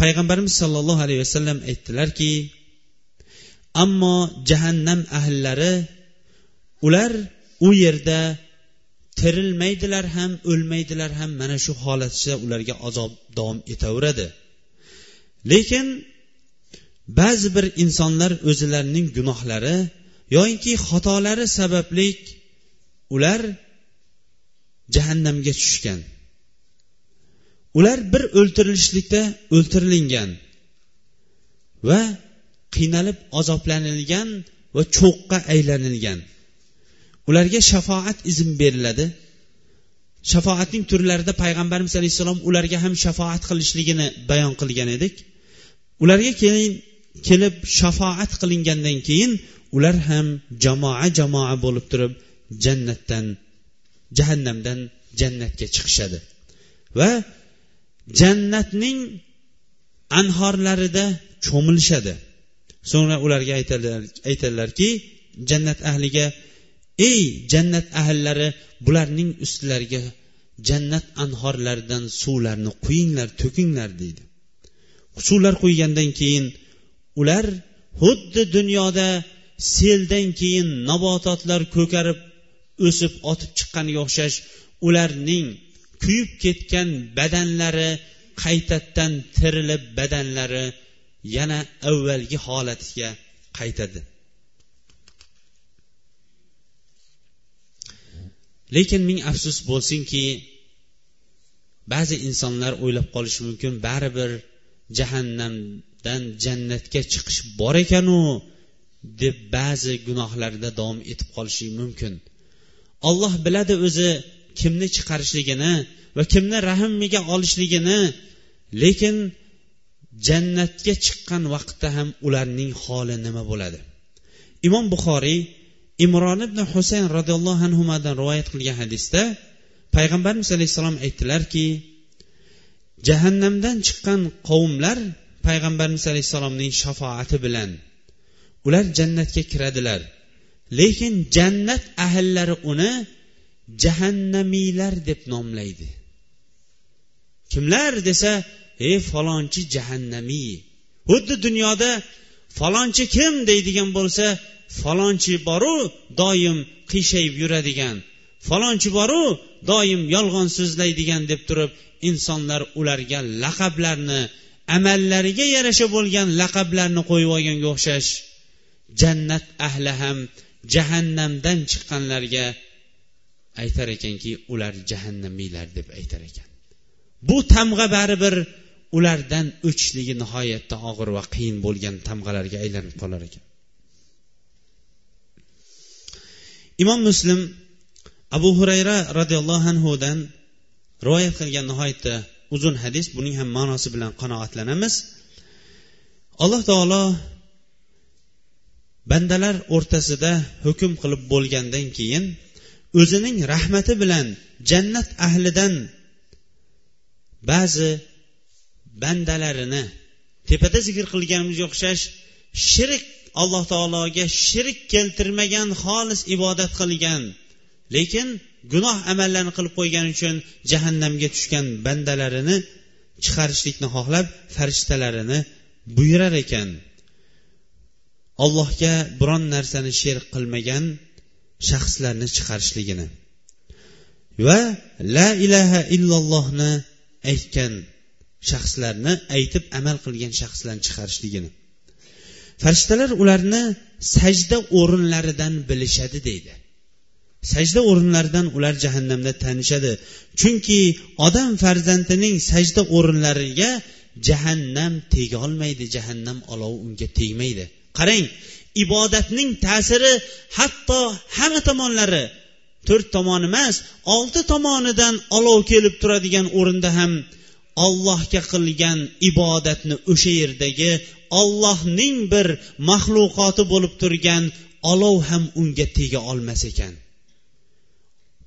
payg'ambarimiz sollallohu alayhi vasallam aytdilarki ammo jahannam ahllari ular u yerda tirilmaydilar ham o'lmaydilar ham mana shu holatda ularga azob davom etaveradi. Lekin ba'zi bir insonlar o'zlarining gunohlari yoyinki xatolari sababli ular jahannamga tushgan. Ular bir o'ltirilishlikda o'ltirilingan va qiynalib azoblanilgan va cho'qqa aylanilgan. Ularga shafoat izn beriladi. Shafoatning turlarida payg'ambarimiz alayhissalom ularga ham shafoat qilishligini bayon qilgan edik. Ularga keyin kelib shafoat qilingandan keyin ular ham jamoa jamoa bo'lib turib jannatdan jahannamdan jannatga chiqishadi. Va jannatning anhorlarida cho'milishadi. So'ngra ularga aytadilarki jannat ahliga ey jannat ahllari bularning ustilariga jannat anhorlaridan suvlarni quyinglar to'kinglar deydi. Suvlar quygandan keyin ular xuddi dunyoda seldan keyin nabototlar ko'karib o'sib otib chiqqaniga o'xshash ularning kuyib ketgan badanlari qaytadan tirilib badanlari yana avvalgi holatiga qaytadi. Lekin ming afsus bo'lsinki ba'zi insonlar o'ylab qolishi mumkin baribir jahannamdan jannatga chiqish bor ekanu deb ba'zi gunohlarida davom etib qolishi mumkin. Olloh biladi o'zi kimni chiqarishligini va kimni rahmiga olishligini lekin jannatga chiqqan vaqtda ham ularning holi nima bo'ladi? Imom buxoriy imron ibn husayn roziyallohu anhudan rivoyat qilgan hadisda payg'ambarimiz alayhissalom aytdilarki jahannamdan chiqqan qavmlar payg'ambarimiz alayhissalomning shafoati bilan ular jannatga kiradilar. Lekin jannat ahllari uni jahannamiylar deb nomlaydi. Kimlar desa ey falonchi jahannamiy xuddi dunyoda falonchi kim? deydigan bo'lsa falonchi boru doim qiyshayib yuradigan falonchi boru doim yolg'on so'zlaydigan deb turib insonlar ularga laqablarni amallariga yarasha bo'lgan laqablarni qo'yib olganga o'xshash jannat ahli ham jahannamdan chiqqanlarga aytar ekanki ular jahannamiylar deb aytar ekan. Bu tamg'a baribir ulardan o'tishligi nihoyatda og'ir va qiyin bo'lgan tamg'alarga aylanib qolar ekan. Imom muslim abu hurayra roziyallohu anhudan rivoyat qilgan nihoyatda uzun hadis buning ham ma'nosi bilan qanoatlanamiz. Alloh taolo bandalar o'rtasida hukm qilib bo'lgandan keyin o'zining rahmati bilan jannat ahlidan ba'zi bandalarini tepada zikr qilganimizga o'xshash shirk alloh taologa shirk keltirmagan xolis ibodat qilgan lekin gunoh amallarni qilib qo'ygani uchun jahannamga tushgan bandalarini chiqarishlikni xohlab farishtalarini buyurar ekan. Allohga biron narsani sherik qilmagan shaxslarni chiqarishligini va la ilaha illallohni aytgan shaxslarni aytib amal qilgan shaxslarni chiqarishligini farishtalar ularni sajda o'rinlaridan bilishadi deydi. Sajda o'rinlaridan ular jahannamda tanishadi. Chunki odam farzandining sajda o'rinlariga jahannam tegolmaydi jahannam olovi unga tegmaydi. Qarang ibodatning ta'siri hatto hamma tomonlari to'rt tomoni emas olti tomonidan olov kelib turadigan o'rinda ham ollohga qilgan ibodatni o'sha yerdagi ollohning bir maxluqoti bo'lib turgan olov ham unga tega olmas ekan.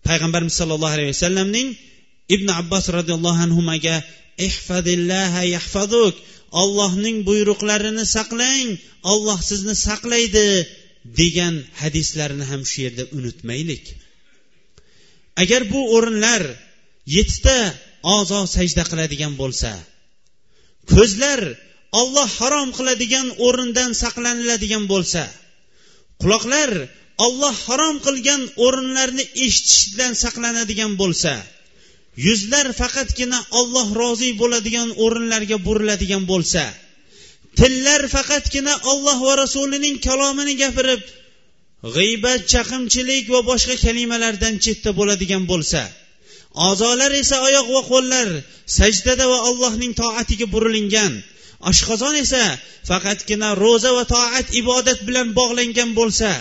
Payg'ambarimiz sollallohu alayhi vasallamning ibn abbos roziyallohu anhuga ihfadillaha yahfaduk ollohning buyruqlarini saqlang olloh sizni saqlaydi degan hadislarni ham shu yerda unutmaylik. Agar bu o'rinlar yettita a'zo sajda qiladigan bo'lsa ko'zlar olloh harom qiladigan o'rindan saqlaniladigan bo'lsa quloqlar olloh harom qilgan o'rinlarni eshitishdan saqlanadigan bo'lsa yuzlar faqatgina olloh rozi bo'ladigan o'rinlarga buriladigan bo'lsa tillar faqatgina olloh va rasulining kalomini gapirib g'iybat chaqimchilik va boshqa kalimalardan chetda bo'ladigan bo'lsa a'zolar esa oyoq va qo'llar sajdada va allohning toatiga burilingan oshqozon esa faqatgina ro'za va toat ibodat bilan bog'langan bo'lsa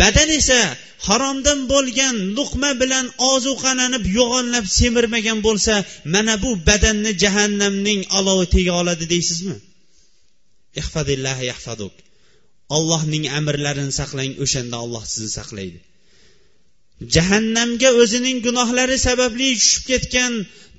badan esa haromdan bo'lgan luqma bilan ozuqalanib yo'g'onlab semirmagan bo'lsa mana bu badanni jahannamning olovi tega oladi deysizmi? Ollohning amrlarini saqlang o'shanda olloh sizni saqlaydi. Jahannamga o'zining gunohlari sababli tushib ketgan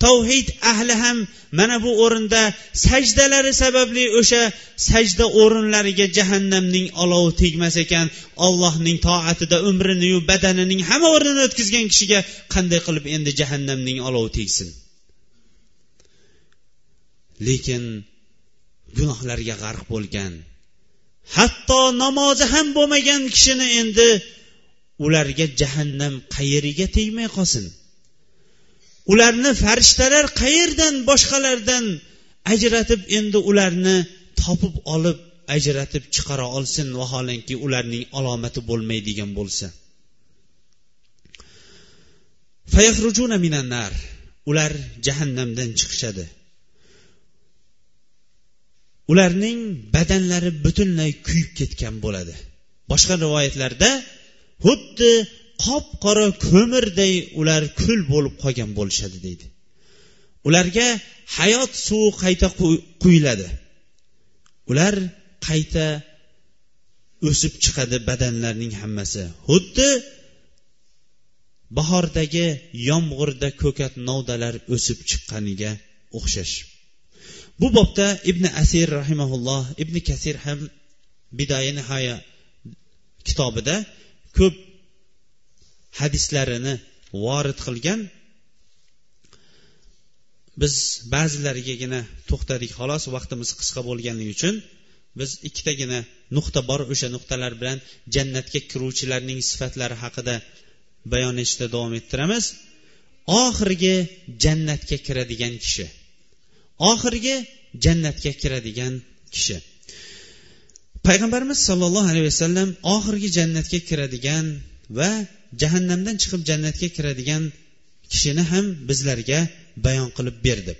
tavhid ahli ham mana bu o'rinda sajdalari sababli o'sha sajda o'rinlariga jahannamning olovi tegmas ekan. Ollohning toatida umriniyu badanining hamma o'rnini o'tkazgan kishiga qanday qilib endi jahannamning olovi tegsin? Lekin gunohlarga g'arq bo'lgan hatto namozi ham bo'lmagan kishini endi ularga jahannam qayeriga tegmay qolsin. Ularni farishtalar qayerdan boshqalardan ajratib endi ularni topib olib ajratib chiqara olsin vaholanki ularning alomati bo'lmaydigan bo'lsa. Ular jahannamdan chiqishadi. Ularning badanlari butunlay kuyib ketgan bo'ladi. Boshqa rivoyatlarda xuddi qop qora ko'mirday ular kul bo'lib qolgan bo'lishadi deydi. Ularga hayot suvi qayta quyiladi. Ular qayta o'sib chiqadi badanlarning hammasi. Xuddi bahordagi yomg'irda ko'kat novdalar o'sib chiqqaniga o'xshash. Bu bobda ibn asir rahimaulloh ibn kasir ham bidoya nihoya kitobida ko'p hadislarini vorid qilgan biz ba'zilarigagina to'xtadik. Xolos vaqtimiz qisqa bo'lganligi uchun biz ikkitagina nuqta bor o'sha nuqtalar bilan jannatga kiruvchilarning sifatlari haqida bayon etishda davom ettiramiz. Oxirgi jannatga kiradigan kishi. Oxirgi jannatga kiradigan kishi. Payg'ambarimiz sollallohu alayhi vasallam oxirgi jannatga kiradigan va jahannamdan chiqib jannatga kiradigan kishini ham bizlarga bayon qilib berdi.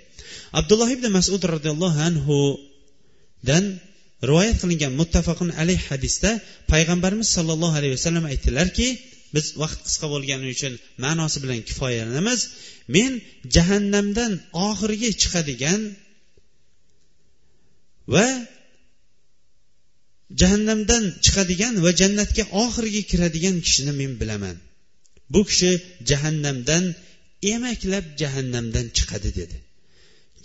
Abdulloh ibn masud roziyallohu anhudan rivoyat qilingan muttafaqun alayh hadisda payg'ambarimiz sollallohu alayhi vasallam aytdilarki biz vaqt qisqa bo'lgani uchun ma'nosi bilan kifoyalanamiz. Men jahannamdan oxirgi chiqadigan va jahannamdan chiqadigan va jannatga oxirgi kiradigan kishini men bilaman. Bu kishi jahannamdan emaklab jahannamdan chiqadi dedi.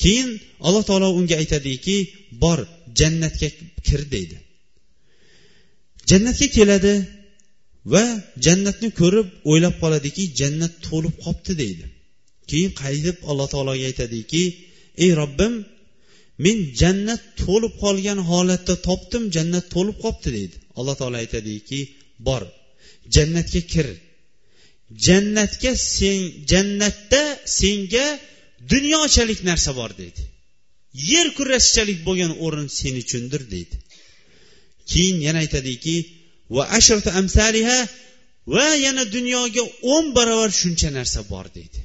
Keyin alloh taolo unga aytadiki bor jannatga kir deydi. Jannatga keladi va jannatni ko'rib o'ylab qoladiki jannat to'lib qolibdi deydi. Keyin qaytib alloh taologa aytadiki ey robbim men jannat to'lib qolgan holatda topdim jannat to'lib qolibdi deydi. Alloh taolo aytadiki bor jannatga kir. Jannatga sen jannatda senga dunyochalik narsa bor deydi. Yer kurrasichalik bo'lgan o'rin sen uchundir deydi. Keyin yana aytadiki va ashratu amsaliha va yana dunyoga o'n barobar shuncha narsa bor deydi.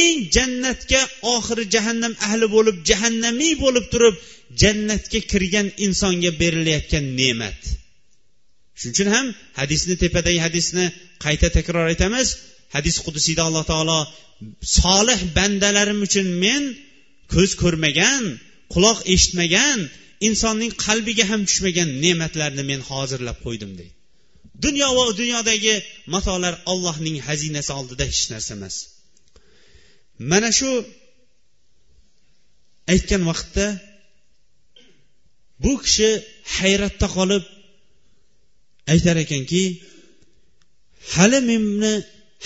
Eng jannatga oxiri jahannam ahli bo'lib jahannamiy bo'lib turib jannatga kirgan insonga berilayotgan ne'mat. Shuning uchun ham hadisni tepadagi hadisni qayta takror aytamiz. Hadis qudusiyda alloh taolo solih bandalarim uchun men ko'z ko'rmagan quloq eshitmagan insonning qalbiga ham tushmagan ne'matlarni men hozirlab qo'ydim deydi. Dunyo va dunyodagi matolar allohning xazinasi oldida hech narsa emas. Mana shu aytgan vaqtda bu kishi hayratda qolib aytar ekanki hali meni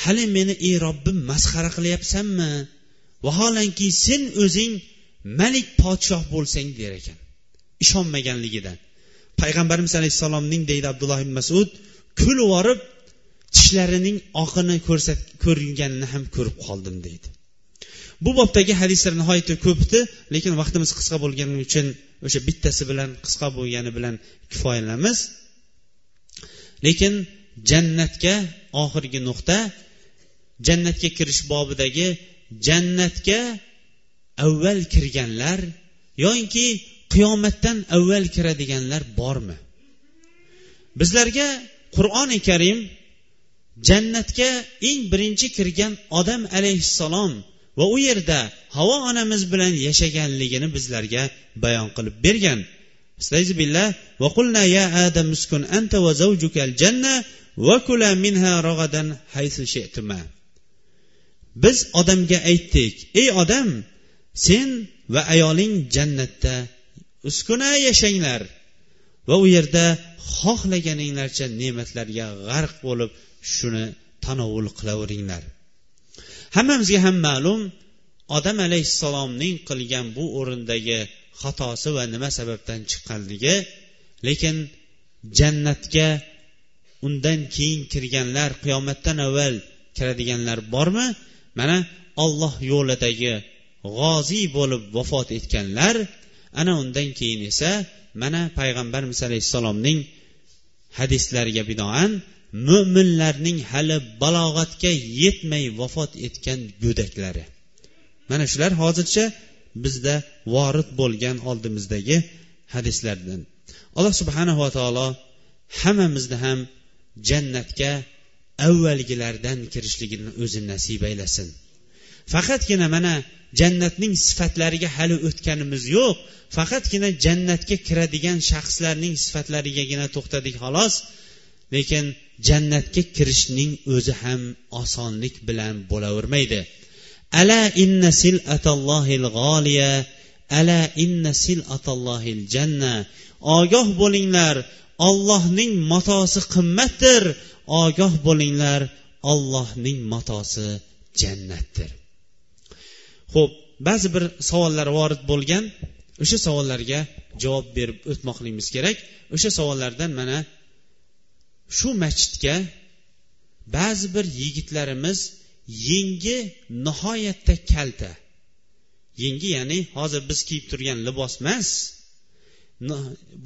hali meni ey robbim masxara qilyapsanmi? Vaholanki sen o'zing malik podshoh bo'lsang der ekan. Ishonmaganligidan. Payg'ambarimiz alayhissalomning deydi abdulloh ibn masud kulib yuborib tishlarining oqini ko'rsat ko'ringanini ham ko'rib qoldim deydi. Bu bobdagi hadislar nihoyatda ko'pdi lekin vaqtimiz qisqa bo'lgani uchun o'sha bittasi bilan qisqa bo'lgani bilan kifoyalanamiz. Lekin jannatga oxirgi nuqta jannatga kirish bobidagi jannatga avval kirganlar yoinki qiyomatdan avval kiradiganlar bormi? Bizlarga qur'oni karim jannatga eng birinchi kirgan odam alayhissalom va u yerda havo onamiz bilan yashaganligini bizlarga bayon qilib bergan. Va qulna ya adam uskun anta va janna va kula minha ragadan biz odamga aytdik ey odam sen va ayoling jannatda uskuna yashanglar va u yerda xohlaganinglarcha ne'matlarga g'arq bo'lib shuni tanovul qilaveringlar. Hammamizga ham ma'lum odam alayhissalomning qilgan bu o'rindagi xatosi va nima sababdan chiqqanligi lekin jannatga undan keyin kirganlar qiyomatdan avval kiradiganlar bormi? Mana olloh yo'lidagi g'oziy bo'lib vafot etganlar ana undan keyin esa mana payg'ambarimiz alayhissalomning hadislariga binoan mo'minlarning hali balog'atga yetmay vafot etgan go'daklari. Mana shular hozircha bizda vorid bo'lgan oldimizdagi hadislardan. Alloh subhanava taolo hammamizni ham jannatga avvalgilardan kirishligini o'zi nasib aylasin. Faqatgina mana jannatning sifatlariga hali o'tganimiz yo'q faqatgina jannatga kiradigan shaxslarning sifatlarigagina to'xtadik xolos. Lekin jannatga kirishning o'zi ham osonlik bilan bo'lavermaydi. Ala inna silatallohil g'oliya ala inna silatallohil janna. Ogoh bo'linglar ollohning matosi qimmatdir. Ogoh bo'linglar ollohning matosi jannatdir. Ho'p ba'zi bir savollar vorid bo'lgan. O'sha savollarga javob berib o'tmoqligimiz kerak. O'sha savollardan mana shu masjidga ba'zi bir yigitlarimiz yengi nihoyatda kalta. Yengi ya'ni hozir biz kiyib turgan libos emas.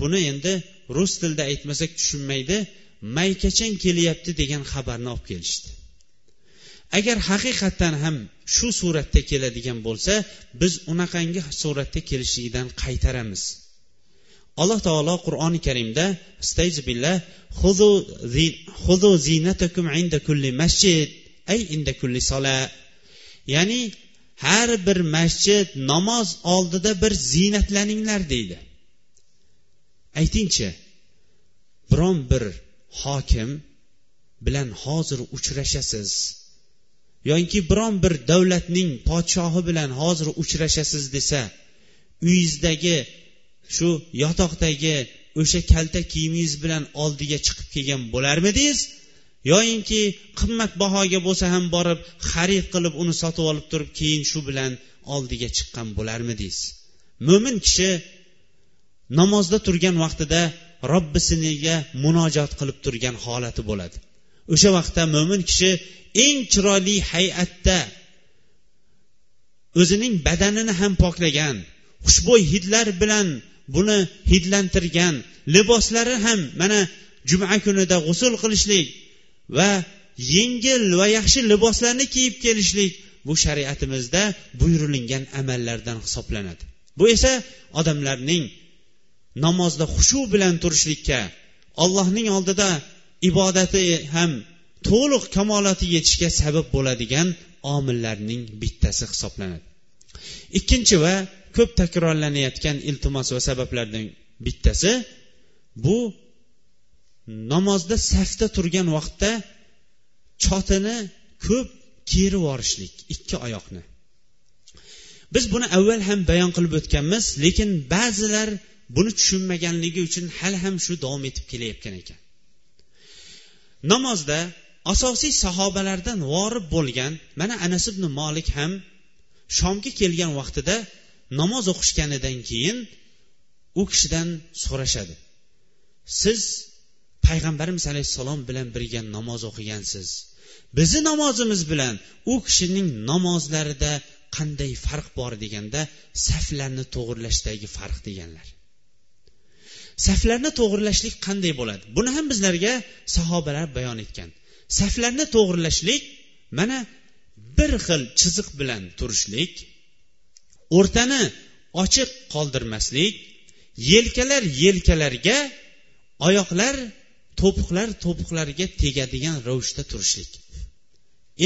Buni endi rus tilida aytmasak tushunmaydi maykachang kelyapti degan xabarni olib kelishdi. Agar haqiqatdan ham shu suratda keladigan bo'lsa biz unaqangi suratda kelishligidan qaytaramiz. Alloh taolo qur'oni karimda billah inda kulli masjid ay inda kulli sola. Ya'ni har bir masjid namoz oldida bir ziynatlaninglar deydi. Aytingchi biron bir hokim bilan hozir uchrashasiz yoki biron bir davlatning podshohi bilan hozir uchrashasiz desa uyingizdagi shu yotoqdagi o'sha kalta kiyimingiz bilan oldiga chiqib kelgan bo'larmidingiz? Yoyinki qimmatbahoga bo'lsa ham borib xarid qilib uni sotib olib turib keyin shu bilan oldiga chiqqan bo'larmidingiz? Mo'min kishi namozda turgan vaqtida robbisiniga munojot qilib turgan holati bo'ladi. O'sha vaqtda mo'min kishi eng chiroyli hay'atda o'zining badanini ham poklagan xushbo'y hidlar bilan buni hidlantirgan liboslari ham mana juma kunida g'usul qilishlik va yengil va yaxshi liboslarni kiyib kelishlik bu shariatimizda buyurilgan amallardan hisoblanadi. Bu esa odamlarning namozda xushu bilan turishlikka allohning oldida ibodati ham to'liq kamolati yetishga sabab bo'ladigan omillarning bittasi hisoblanadi. Ikkinchi va ko'p takrorlanayotgan iltimos va sabablardan bittasi bu namozda safda turgan vaqtda chotini ko'p kerib yuborishlik ikki oyoqni. Biz buni avval ham bayon qilib o'tganmiz lekin ba'zilar buni tushunmaganligi uchun hali ham shu davom etib kelayotgan ekan. Namozda asosiy sahobalardan vorib bo'lgan mana anas ibn molik ham shomga kelgan vaqtida namoz o'qishganidan keyin u kishidan so'rashadi. Siz payg'ambarimiz alayhissalom bilan birga namoz o'qigansiz. Bizni namozimiz bilan u kishining namozlarida qanday farq bor deganda saflarni to'g'irlashdagi farq deganlar. Saflarni to'g'irlashlik qanday bo'ladi? Buni ham bizlarga sahobalar bayon etgan. Saflarni to'g'irlashlik mana bir xil chiziq bilan turishlik o'rtani ochiq qoldirmaslik yelkalar yelkalarga oyoqlar to'piqlar to'piqlarga tegadigan ravishda turishlik.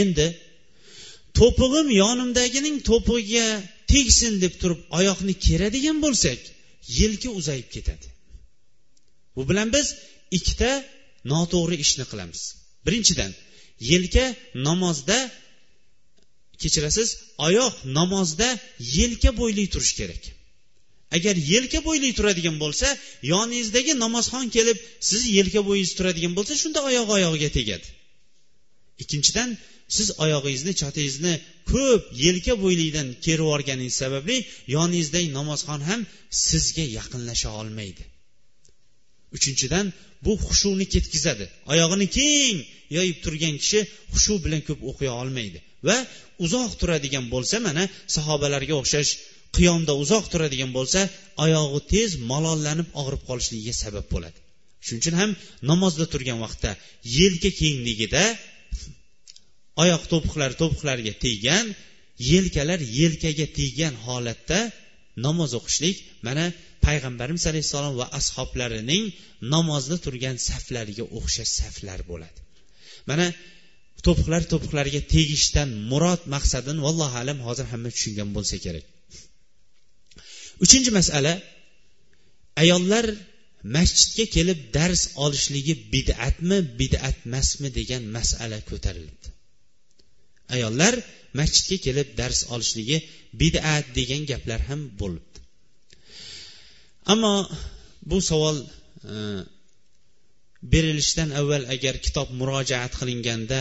Endi to'pig'im yonimdagining to'pig'iga tegsin deb turib oyoqni keradigan bo'lsak yelka uzayib ketadi. Bu bilan biz ikkita noto'g'ri ishni qilamiz. Birinchidan yelka namozda kechirasiz oyoq namozda yelka bo'yli turishi kerak. Agar yelka bo'yli turadigan bo'lsa yoningizdagi namozxon kelib sizni yelka bo'yingiz turadigan bo'lsa shunda oyoq oyog'iga tegadi. Ikkinchidan siz oyog'ingizni chotingizni ko'p yelka bo'ylidan kerib yuborganingiz sababli yoningizdagi namozxon ham sizga yaqinlasha olmaydi. Uchinchidan bu xushuni ketkazadi. Oyog'ini keng yoyib turgan kishi xushu bilan ko'p o'qiy olmaydi. Va uzoq turadigan bo'lsa mana sahobalarga o'xshash qiyomda uzoq turadigan bo'lsa oyog'i tez malollanib og'rib qolishligiga sabab bo'ladi. Shuning uchun ham namozda turgan vaqtda yelka kengligida oyoq to'piqlari to'piqlariga teggan yelkalar yelkaga teggan holatda namoz o'qishlik mana payg'ambarimiz alayhissalom va ashoblarining namozda turgan saflariga o'xshash saflar bo'ladi. Mana to'piqlar to'piqlarga tegishdan murod maqsadini vallohu alam hozir hamma tushungan bo'lsa kerak. Uchinchi masala ayollar masjidga kelib dars olishligi bid'atmi bid'at emasmi degan masala ko'tarilibdi. Ayollar masjidga kelib dars olishligi bid'at degan gaplar ham bo'libdi. Ammo bu savol e, berilishidan avval agar kitob murojaat qilinganda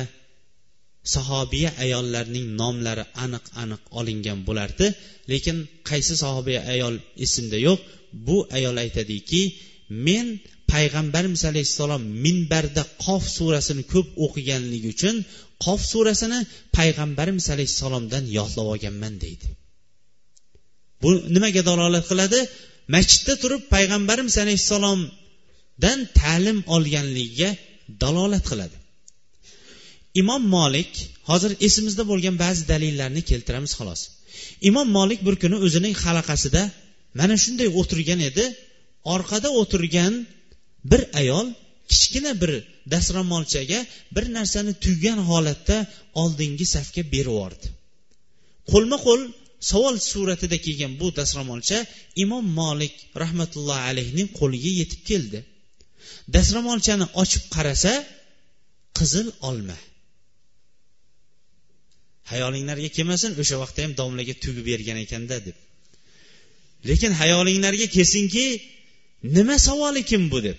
sahobiya ayollarning nomlari aniq aniq olingan bo'lardi. Lekin qaysi sahobiya ayol esimda yo'q? Bu ayol aytadiki men payg'ambarimiz alayhissalom minbarda qof surasini ko'p o'qiganligi uchun qof surasini payg'ambarimiz alayhissalomdan yodlab olganman deydi. Bu nimaga dalolat qiladi? Masjidda turib payg'ambarimiz alayhissalomdan ta'lim olganligiga dalolat qiladi. Imom molik hozir esimizda bo'lgan ba'zi dalillarni keltiramiz xolos. Imom molik bir kuni o'zining halaqasida mana shunday o'tirgan edi. Orqada o'tirgan bir ayol kichkina bir dastro'molchaga bir narsani tuygan holatda oldingi safga berib yubordi. Qo'lma qo'l savol suratida kelgan bu dastro'molcha imom molik rahmatullohi alayhning qo'liga yetib keldi. Dastro'molchani ochib qarasa qizil olma. Hayolinglarga kelmasin o'sha vaqtda ham domlaga tugib bergan ekanda deb. Lekin hayolinglarga kelsinki nima savol ekan bu deb.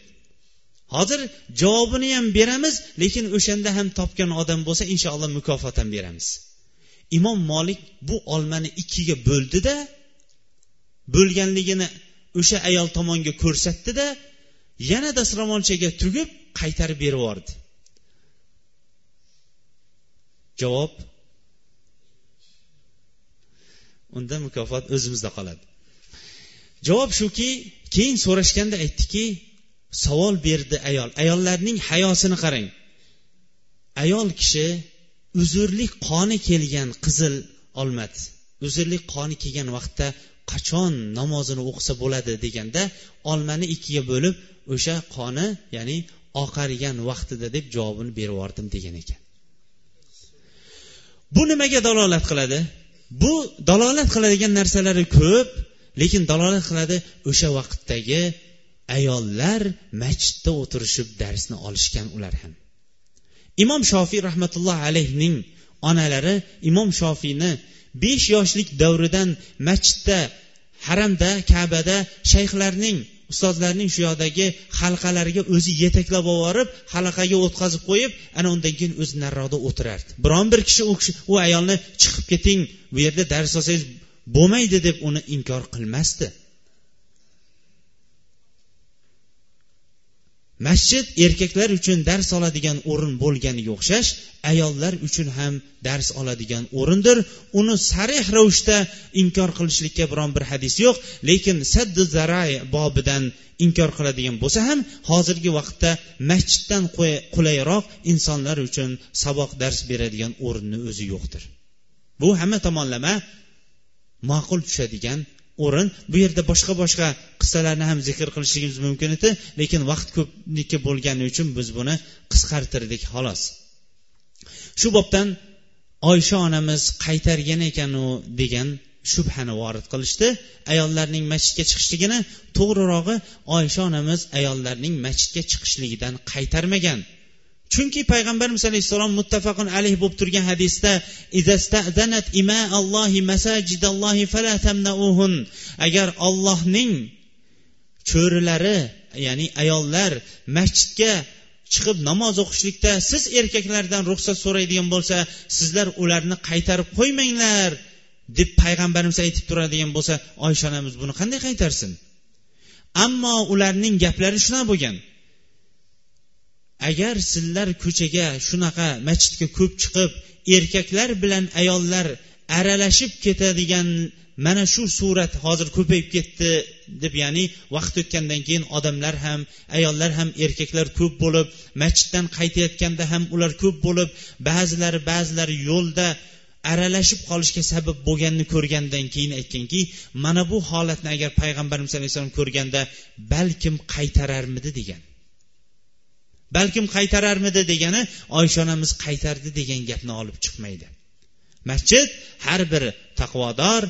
Hozir javobini ham beramiz lekin o'shanda ham topgan odam bo'lsa inshaalloh mukofot ham beramiz. Imom molik bu olmani ikkiga bo'ldida bo'lganligini o'sha ayol tomonga ko'rsatdida yana dastromonchaga tugib qaytarib berib yubordi. Javob unda mukofot o'zimizda qoladi. Javob shuki keyin so'rashganda aytdiki savol berdi ayol. Ayollarning hayosini qarang. Ayol kishi uzrlik qoni kelgan qizil olmadi. Uzrlik qoni kelgan vaqtda qachon namozini o'qisa bo'ladi deganda olmani ikkiga bo'lib o'sha qoni ya'ni oqargan vaqtida deb javobini berib yubordim degan ekan. Bu nimaga dalolat qiladi? Bu dalolat qiladigan narsalari ko'p lekin dalolat qiladi o'sha vaqtdagi ayollar masjidda o'tirishib darsni olishgan ular ham. Imom shofiy rahmatullohi alayhning onalari imom shofiyni besh yoshlik davridan masjidda haramda kabada shayxlarning ustozlarning shu yoqdagi halqalariga o'zi yetaklab yuborib halaqaga o'tkazib qo'yib ana undan keyin o'zi nariroqda o'tirardi. Biron bir kishi u kishi u ayolni chiqib keting bu yerda dars olsangiz bo'lmaydi deb uni inkor qilmasdi. Masjid erkaklar uchun dars oladigan o'rin bo'lganiga o'xshash ayollar uchun ham dars oladigan o'rindir. Uni sarih ravishda inkor qilishlikka biron bir hadis yo'q lekin saddi zaray bobidan inkor qiladigan bo'lsa ham hozirgi vaqtda masjiddan qulayroq insonlar uchun saboq dars beradigan o'rinni o'zi yo'qdir. Bu hamma tomonlama ma'qul tushadigan o'rin. Bu yerda boshqa boshqa qissalarni ham zikr qilishligimiz mumkin edi. Lekin vaqt ko'pniki bo'lgani uchun biz buni qisqartirdik xolos. Shu bobdan oysha onamiz qaytargan ekanu degan shubhani vorid qilishdi. Ayollarning masjidga chiqishligini to'g'rirog'i oysha onamiz ayollarning masjidga chiqishligidan qaytarmagan. Chunki payg'ambarimiz alayhissalom muttafaqun alayh bo'lib turgan hadisda agar ollohning cho'rilari ya'ni ayollar masjidga chiqib namoz o'qishlikda siz erkaklardan ruxsat so'raydigan bo'lsa sizlar ularni qaytarib qo'ymanglar deb payg'ambarimiz aytib turadigan bo'lsa oysha onamiz buni qanday qaytarsin? Ammo ularning gaplari shunaqa bo'lgan. Agar sizlar ko'chaga shunaqa masjidga ko'p chiqib erkaklar bilan ayollar aralashib ketadigan mana shu surat hozir ko'payib ketdi deb ya'ni vaqt o'tgandan keyin odamlar ham ayollar ham erkaklar ko'p bo'lib masjiddan qaytayotganda ham ular ko'p bo'lib ba'zilari ba'zilari yo'lda aralashib qolishga sabab bo'lganini ko'rgandan keyin aytganki mana bu holatni agar payg'ambarimiz alayhissalom ko'rganda balkim qaytararmidi? degan. Balkim qaytararmidi degani oysha onamiz qaytardi degan gapni olib chiqmaydi. Masjid har bir taqvodor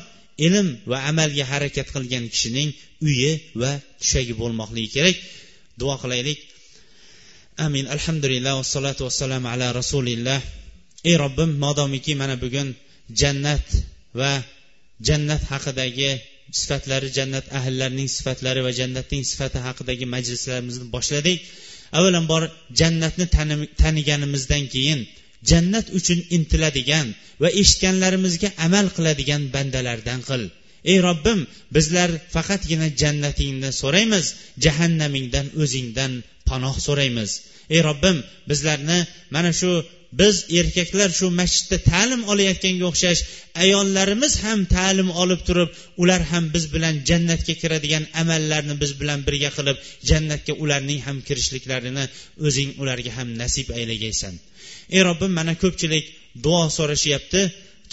ilm va amalga harakat qilgan kishining uyi va tushagi bo'lmoqligi kerak. Duo qilaylik. Amin. Alhamdulillah vassalotu vassalamu ala rasulilloh ey robbim modomiki mana bugun jannat va jannat haqidagi sifatlari jannat ahllarining sifatlari va jannatning sifati haqidagi majlislarimizni boshladik. Avvalambor jannatni taniganimizdan keyin jannat uchun intiladigan va eshitganlarimizga amal qiladigan bandalardan qil. Ey robbim bizlar faqatgina jannatingni so'raymiz jahannamingdan o'zingdan panoh so'raymiz. Ey robbim bizlarni mana shu biz erkaklar shu masjidda ta'lim olayotganga o'xshash ayollarimiz ham ta'lim olib turib ular ham biz bilan jannatga kiradigan amallarni biz bilan birga qilib jannatga ularning ham kirishliklarini o'zing ularga ham nasib aylagaysan. Ey robbim mana ko'pchilik duo so'rashyapti.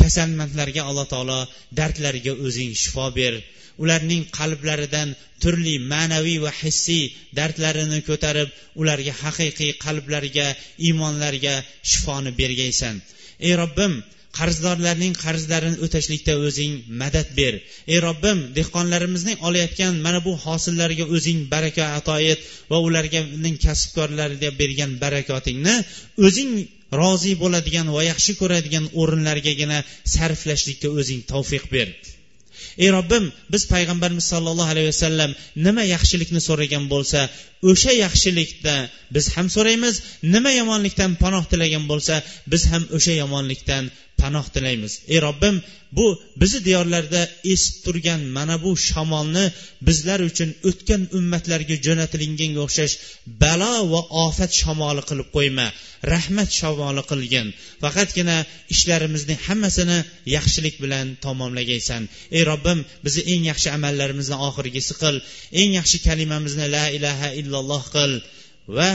Kasalmandlarga alloh taolo dardlariga o'zing shifo ber. Ularning qalblaridan turli ma'naviy va hissiy dardlarini ko'tarib ularga haqiqiy qalblariga iymonlarga shifoni bergaysan. Ey robbim qarzdorlarning qarzlarini o'tashlikda o'zing madad ber. Ey robbim dehqonlarimizning olayotgan mana bu hosillariga o'zing baraka ato et va ularga kasbkorlariga bergan barakotingni o'zing rozi bo'ladigan va yaxshi ko'radigan o'rinlargagina sarflashlikka o'zing tavfiq ber. Ey robbim biz payg'ambarimiz sollallohu alayhi vasallam nima yaxshilikni so'ragan bo'lsa o'sha yaxshilikda biz ham so'raymiz. Nima yomonlikdan panoh tilagan bo'lsa biz ham o'sha yomonlikdan panoh tilaymiz. Ey robbim bu bizni diyorlarda esib turgan mana bu shamolni bizlar uchun o'tgan ummatlarga jo'natilganga o'xshash balo va ofat shamoli qilib qo'yma rahmat shamoli qilgin. Faqatgina ishlarimizni hammasini yaxshilik bilan tamomlagaysan. Ey robbim bizni eng yaxshi amallarimizni oxirgisi qil. Eng yaxshi kalimamizni la ilaha illalloh qil va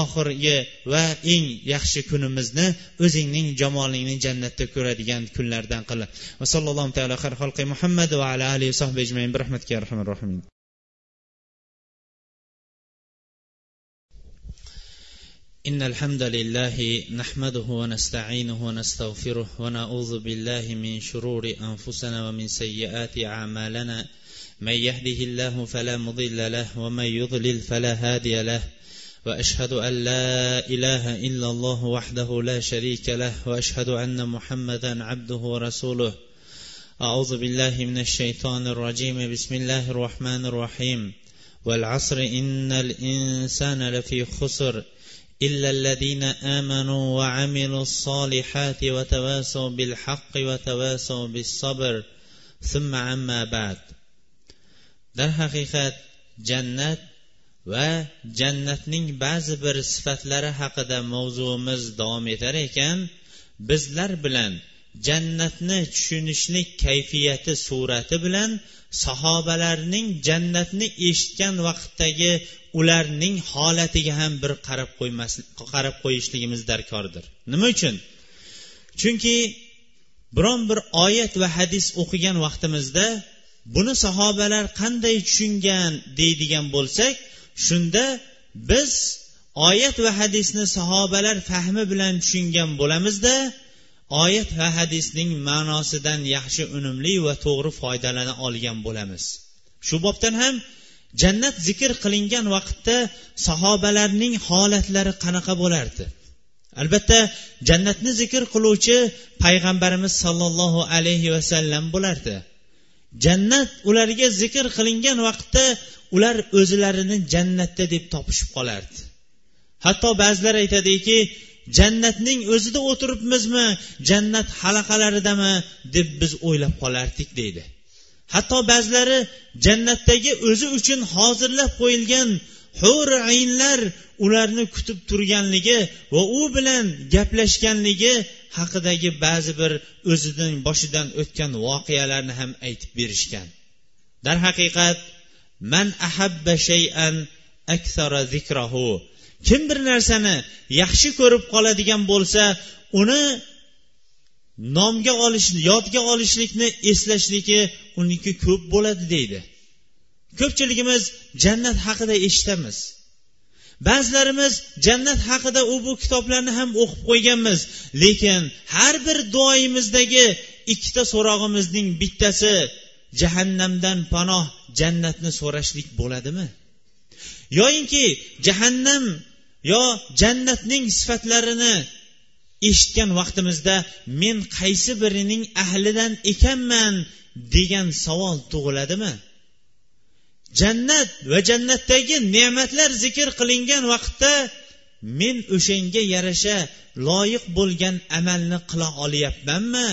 oxirgi va eng yaxshi kunimizni o'zingning jamolingni jannatda ko'radigan kunlardan qil va sallallohu taala xalqi muhammad va ala alihi sohbi ajmain bi rahmatika arhamar rohimin إن الحمد لله نحمده ونستعينه ونستغفره ونعوذ بالله من شرور أنفسنا ومن سيئات أعمالنا من يهده الله فلا مضل له ومن يضلل فلا هادي له. وأشهد أن لا إله إلا الله وحده لا شريك له وأشهد أن محمدا عبده ورسوله. أعوذ بالله من الشيطان الرجيم. بسم الله الرحمن الرحيم. والعصر إن الإنسان لفي خسر إلا الذين آمنوا وعملوا الصالحات وتواسوا بالحق وتواسوا بالصبر. ثم عما بعد. darhaqiqat jannat va jannatning ba'zi bir sifatlari haqida mavzuimiz davom etar ekan bizlar bilan jannatni tushunishlik kayfiyati surati bilan sahobalarning jannatni eshitgan vaqtdagi ularning holatiga ham bir qarab qo'ymas qarab qo'yishligimiz darkordir. Nima uchun? Chunki biron bir oyat va hadis o'qigan vaqtimizda buni sahobalar qanday tushungan deydigan bo'lsak shunda biz oyat va hadisni sahobalar fahmi bilan tushungan bo'lamizda. Oyat va hadisning ma'nosidan yaxshi unumli va to'g'ri foydalana olgan bo'lamiz. Shu bobdan ham jannat zikr qilingan vaqtda sahobalarning holatlari qanaqa bo'lardi? Albatta jannatni zikr qiluvchi payg'ambarimiz sollallohu alayhi vasallam bo'lardi. Jannat ularga zikr qilingan vaqtda ular o'zlarini jannatda deb topishib qolardi. Hatto ba'zilar aytadiki jannatning o'zida o'tiribmizmi? Jannat halaqalaridami? deb biz o'ylab qolardik deydi. Hatto ba'zilari jannatdagi o'zi uchun hozirlab qo'yilgan huri aynlar ularni kutib turganligi va u bilan gaplashganligi haqidagi ba'zi bir o'zidan boshidan o'tgan voqealarni ham aytib berishgan. Darhaqiqat man ahabba shay'an aksara zikrahu. Kim bir narsani yaxshi ko'rib qoladigan bo'lsa uni nomga olish yodga olishlikni eslashligi uniki ko'p bo'ladi deydi. Ko'pchiligimiz jannat haqida eshitamiz. Ba'zilarimiz jannat haqida u bu kitoblarni ham o'qib qo'yganmiz lekin har bir duoyimizdagi ikkita so'rog'imizning bittasi jahannamdan panoh jannatni so'rashlik bo'ladimi? Yoyinki jahannam yo jannatning sifatlarini eshitgan vaqtimizda men qaysi birining ahlidan ekanman degan savol tug'iladimi? Jannat va jannatdagi ne'matlar zikr qilingan vaqtda men o'shanga yarasha loyiq bo'lgan amalni qila olyapmanmi?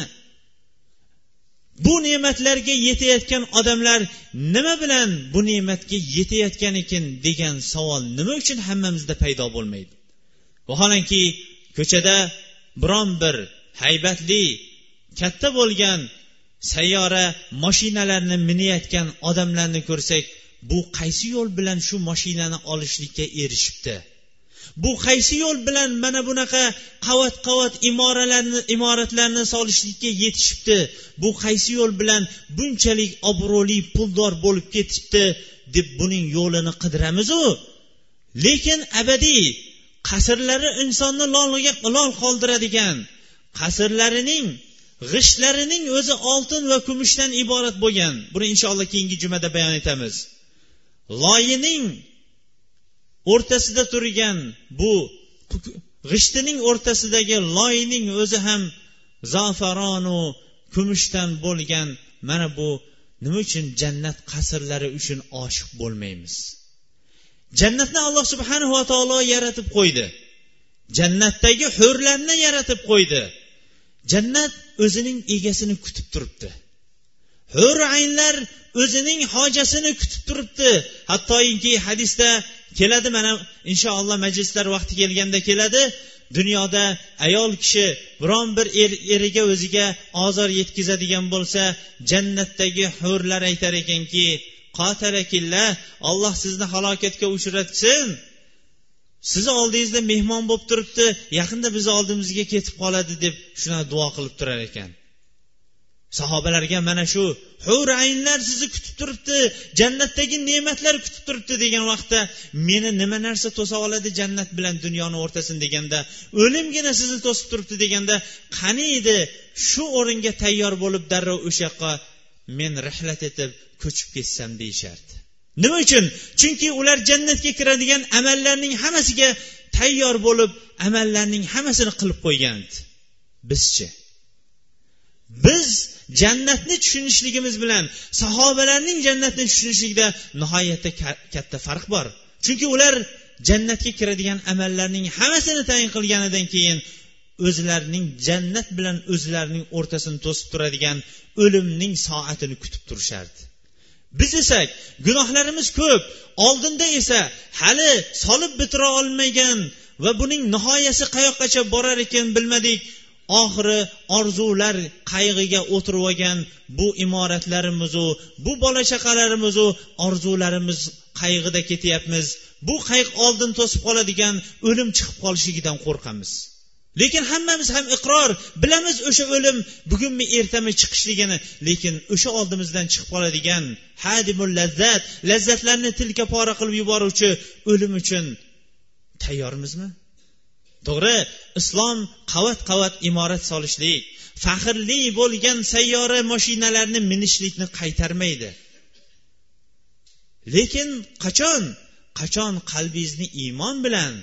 Bu ne'matlarga yetayotgan odamlar nima bilan bu ne'matga yetayotgan ekan degan savol nima uchun hammamizda paydo bo'lmaydi? Vaholanki ko'chada biron bir haybatli katta bo'lgan sayyora mashinalarni minayotgan odamlarni ko'rsak bu qaysi yo'l bilan shu mashinani olishlikka erishibdi? Bu qaysi yo'l bilan mana bunaqa qavat qavat imoralarni imoratlarni solishlikka yetishibdi? Bu qaysi yo'l bilan bunchalik obro'li puldor bo'lib ketibdi deb buning yo'lini qidiramizu? Lekin abadiy qasrlari insonni lolga lol qoldiradigan qasrlarining g'ishtlarining o'zi oltin va kumushdan iborat bo'lgan. Buni inshaalloh keyingi jumada bayon etamiz. Loyining o'rtasida turgan bu g'ishtining o'rtasidagi loyning o'zi ham zafaronu kumushdan bo'lgan. Mana bu nima uchun jannat qasrlari uchun oshiq bo'lmaymiz? Jannatni alloh subhanava taolo yaratib qo'ydi. Jannatdagi hurlarni yaratib qo'ydi. Jannat o'zining egasini kutib turibdi. Hur aynlar o'zining hojasini kutib turibdi? Hattoki hadisda keladi mana inshaalloh majlislar vaqti kelganda keladi. Dunyoda ayol kishi biron bir er eriga o'ziga ozor yetkazadigan bo'lsa jannatdagi hurlar aytar ekanki qotarakilla olloh sizni halokatga uchratsin. Sizni oldingizda mehmon bo'lib turibdi yaqinda bizni oldimizga ketib qoladi deb shunaqa duo qilib turar ekan. Sahobalarga mana shu hur aynlar sizni kutib turibdi jannatdagi ne'matlar kutib turibdi degan vaqtda meni nima narsa to'sa oladi jannat bilan dunyoni o'rtasini deganda o'limgina sizni to'sib turibdi deganda qani edi shu o'ringa tayyor bo'lib darrov o'sha yoqqa men rihlat etib ko'chib ketsam deyishardi. Nima uchun? Chunki ular jannatga kiradigan amallarning hammasiga tayyor bo'lib amallarning hammasini qilib qo'ygan bizchi biz jannatni tushunishligimiz bilan sahobalarning jannatni tushunishligida nihoyatda katta farq bor. Chunki ular jannatga kiradigan amallarning hammasini tayin qilganidan keyin o'zlarining jannat bilan o'zlarining o'rtasini to'sib turadigan o'limning soatini kutib turishardi. Biz esa gunohlarimiz ko'p oldinda esa hali solib bitira olmagan va buning nihoyasi qayoqqacha borar ekan bilmadik. Oxiri orzular qayg'iga o'tirib olgan bu imoratlarimizu bu bola chaqalarimizu orzularimiz qayg'ida ketyapmiz. Bu qaygʼ oldin to'sib qoladigan o'lim chiqib qolishligidan qo'rqamiz. Lekin hammamiz ham iqror bilamiz o'sha o'lim bugunmi ertami chiqishligini lekin o'sha oldimizdan chiqib qoladigan hadimul lazzat lazzatlarni tilka pora qilib yuboruvchi o'lim uchun tayyormizmi? To'g'ri islom qavat qavat imorat solishlik faxrli bo'lgan sayyora mashinalarni minishlikni qaytarmaydi. Lekin qachon? Qachon qalbingizni iymon bilan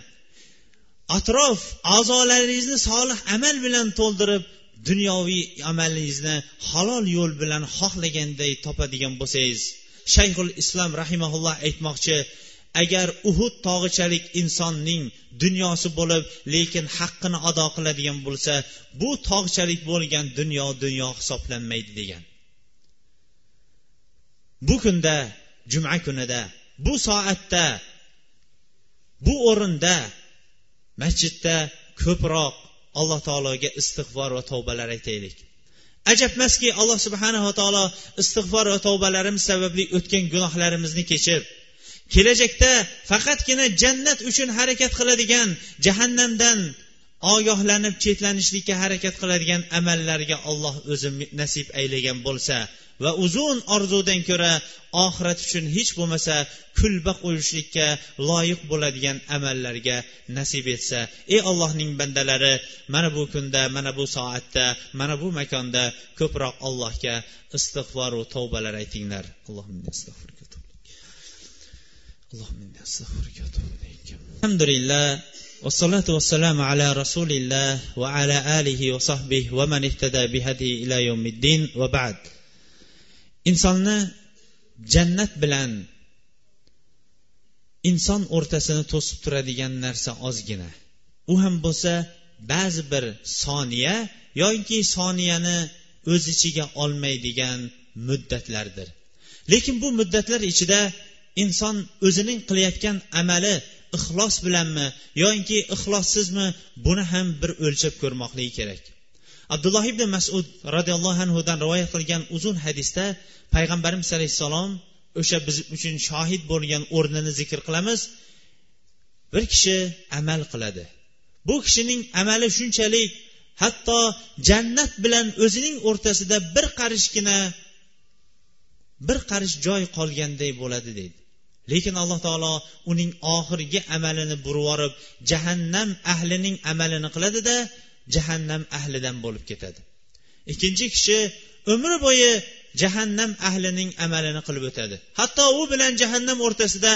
atrof a'zolaringizni solih amal bilan to'ldirib dunyoviy amalingizni halol yo'l bilan xohlaganday topadigan bo'lsangiz shayxul islom rahimaulloh aytmoqchi agar uhud tog'ichalik insonning dunyosi bo'lib lekin haqqini ado qiladigan bo'lsa bu tog'chalik bo'lgan dunyo dunyo hisoblanmaydi degan. Bu kunda juma kunida bu soatda bu o'rinda masjidda ko'proq alloh taologa istig'for va tavbalar aytaylik. Ajabmaski alloh subhanava taolo istig'for va tavbalarimiz sababli o'tgan gunohlarimizni kechib kelajakda faqatgina jannat uchun harakat qiladigan jahannamdan ogohlanib chetlanishlikka harakat qiladigan amallarga olloh o'zi nasib aylagan bo'lsa va uzun orzudan ko'ra oxirat uchun hech bo'lmasa kulba qo'yishlikka loyiq bo'ladigan amallarga nasib etsa ey allohning bandalari mana bu kunda mana bu soatda mana bu makonda ko'proq allohga istig'foru tavbalar aytinglar. alhamdulillah والصلاة والسلام على رسول الله وعلى آله وصحبه ومن اهتدى بهدي إلى يوم الدين وبعد insonni jannat bilan inson o'rtasini to'sib turadigan narsa ozgina u ham bo'lsa ba'zi bir soniya yoki soniyani o'z ichiga olmaydigan muddatlardir lekin bu muddatlar ichida inson o'zining qilayotgan amali ixlos bilanmi yoki ixlossizmi buni ham bir o'lchab ko'rmoqligi kerak. Abdulloh ibn masud roziyallohu anhudan rivoyat qilgan uzun hadisda payg'ambarimiz alayhissalom o'sha biz uchun shohid bo'lgan o'rnini zikr qilamiz bir kishi amal qiladi. Bu kishining amali shunchalik hatto jannat bilan o'zining o'rtasida bir qarishgina bir qarish joy qolganday bo'ladi deydi. Lekin alloh taolo uning oxirgi amalini burib jahannam ahlining amalini qiladida jahannam ahlidan bo'lib ketadi. Ikkinchi kishi umri bo'yi jahannam ahlining amalini qilib o'tadi. Hatto u bilan jahannam o'rtasida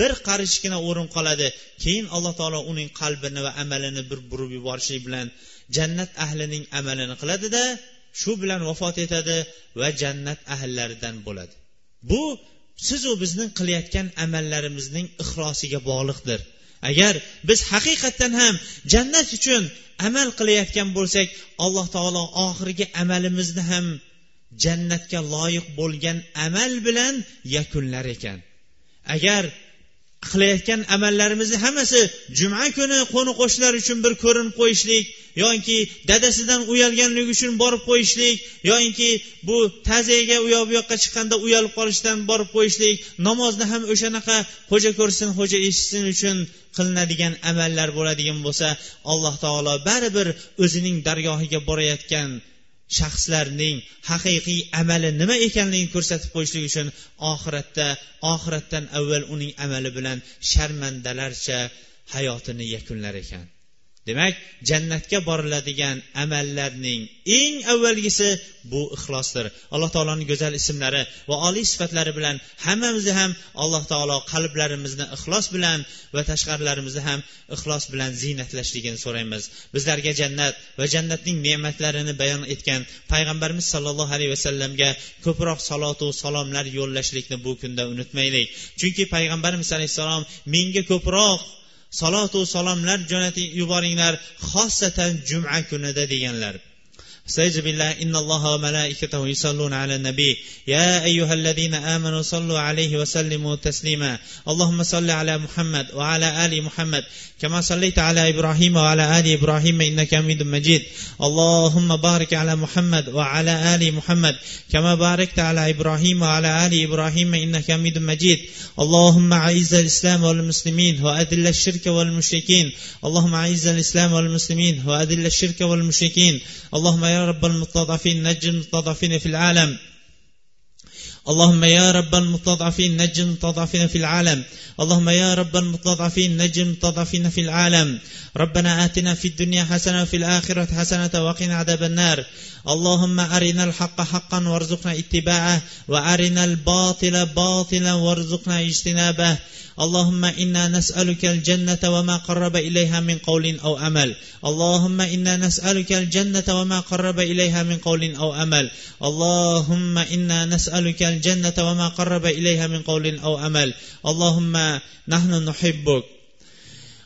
bir qarichgina o'rin qoladi. Keyin alloh taolo uning qalbini va amalini bir burib yuborishlik bilan jannat ahlining amalini qiladida shu bilan vafot etadi va jannat ahllaridan bo'ladi. Bu sizu bizning qilayotgan amallarimizning ixlosiga bog'liqdir. Agar biz haqiqatdan ham jannat uchun amal qilayotgan bo'lsak alloh taolo oxirgi amalimizni ham jannatga loyiq bo'lgan amal bilan yakunlar ekan. Agar qilayotgan amallarimizni hammasi juma kuni qo'ni qo'shnilar uchun bir ko'rinib qo'yishlik yoki dadasidan uyalganligi uchun borib qo'yishlik yoinki bu ta'ziyaga u yoq bu yoqqa chiqqanda uyalib qolishdan borib qo'yishlik namozni ham o'shanaqa xo'ja ko'rsin xo'ja eshitsin uchun qilinadigan amallar bo'ladigan bo'lsa alloh taolo baribir o'zining dargohiga borayotgan shaxslarning haqiqiy amali nima ekanligini ko'rsatib qo'yishlik uchun oxiratda oxiratdan avval uning amali bilan sharmandalarcha hayotini yakunlar ekan. Demak jannatga boriladigan amallarning eng avvalgisi bu ixlosdir. Alloh taoloning go'zal ismlari va oliy sifatlari bilan hammamizni ham alloh taolo qalblarimizni ixlos bilan va tashqarilarimizni ham ixlos bilan ziynatlashligini so'raymiz. Bizlarga jannat va jannatning ne'matlarini bayon etgan payg'ambarimiz sollallohu alayhi vasallamga ko'proq salotu salomlar yo'llashlikni bu kunda unutmaylik. Chunki payg'ambarimiz alayhissalom menga ko'proq salotu salomlar jo'natib yuboringlar xossatan juma kunida deganlar. استعيذ بالله إن الله وملائكته يصلون على النبي. يا أيها الذين آمنوا صلوا عليه وسلموا تسليما. اللهم صل على محمد وعلى آل محمد. كما صليت على إبراهيم وعلى آل إبراهيم إنك حميد مجيد. اللهم بارك على محمد وعلى آل محمد. كما باركت على إبراهيم وعلى آل إبراهيم إنك حميد مجيد. اللهم أعز الإسلام والمسلمين وأذل الشرك والمشركين. اللهم أعز الإسلام والمسلمين وأذل الشرك والمشركين. اللهم يا رب المستضعفين نج المستضعفين في العالم. اللهم يا رب المستضعفين نج المستضعفين في العالم. اللهم يا رب المستضعفين نج المستضعفين في العالم. ربنا آتنا في الدنيا حسنة وفي الآخرة حسنة وقنا عذاب النار. اللهم أرنا الحق حقا وارزقنا اتباعه وأرنا الباطل باطلا وارزقنا اجتنابه. اللهم إنا نسألك الجنة وما قرب إليها من قول أو أمل اللهم إنا نسألك الجنة وما قرب إليها من قول أو أمل اللهم إنا نسألك الجنة وما قرب إليها من قول أو أمل. اللهم نحن نحبك.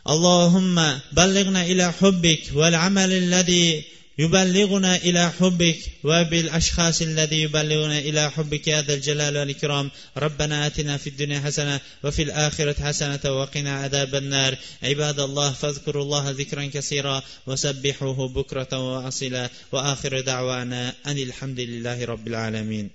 اللهم بلغنا إلى حبك والعمل الذي يبلغنا إلى حبك وبالأشخاص الذي يبلغنا إلى حبك يا ذا الجلال والإكرام. ربنا آتنا في الدنيا حسنة وفي الآخرة حسنة وقنا عذاب النار. عباد الله فاذكروا الله ذكرا كثيرا وسبحوه بكرة وأصيلا. وآخر دعوانا أن الحمد لله رب العالمين.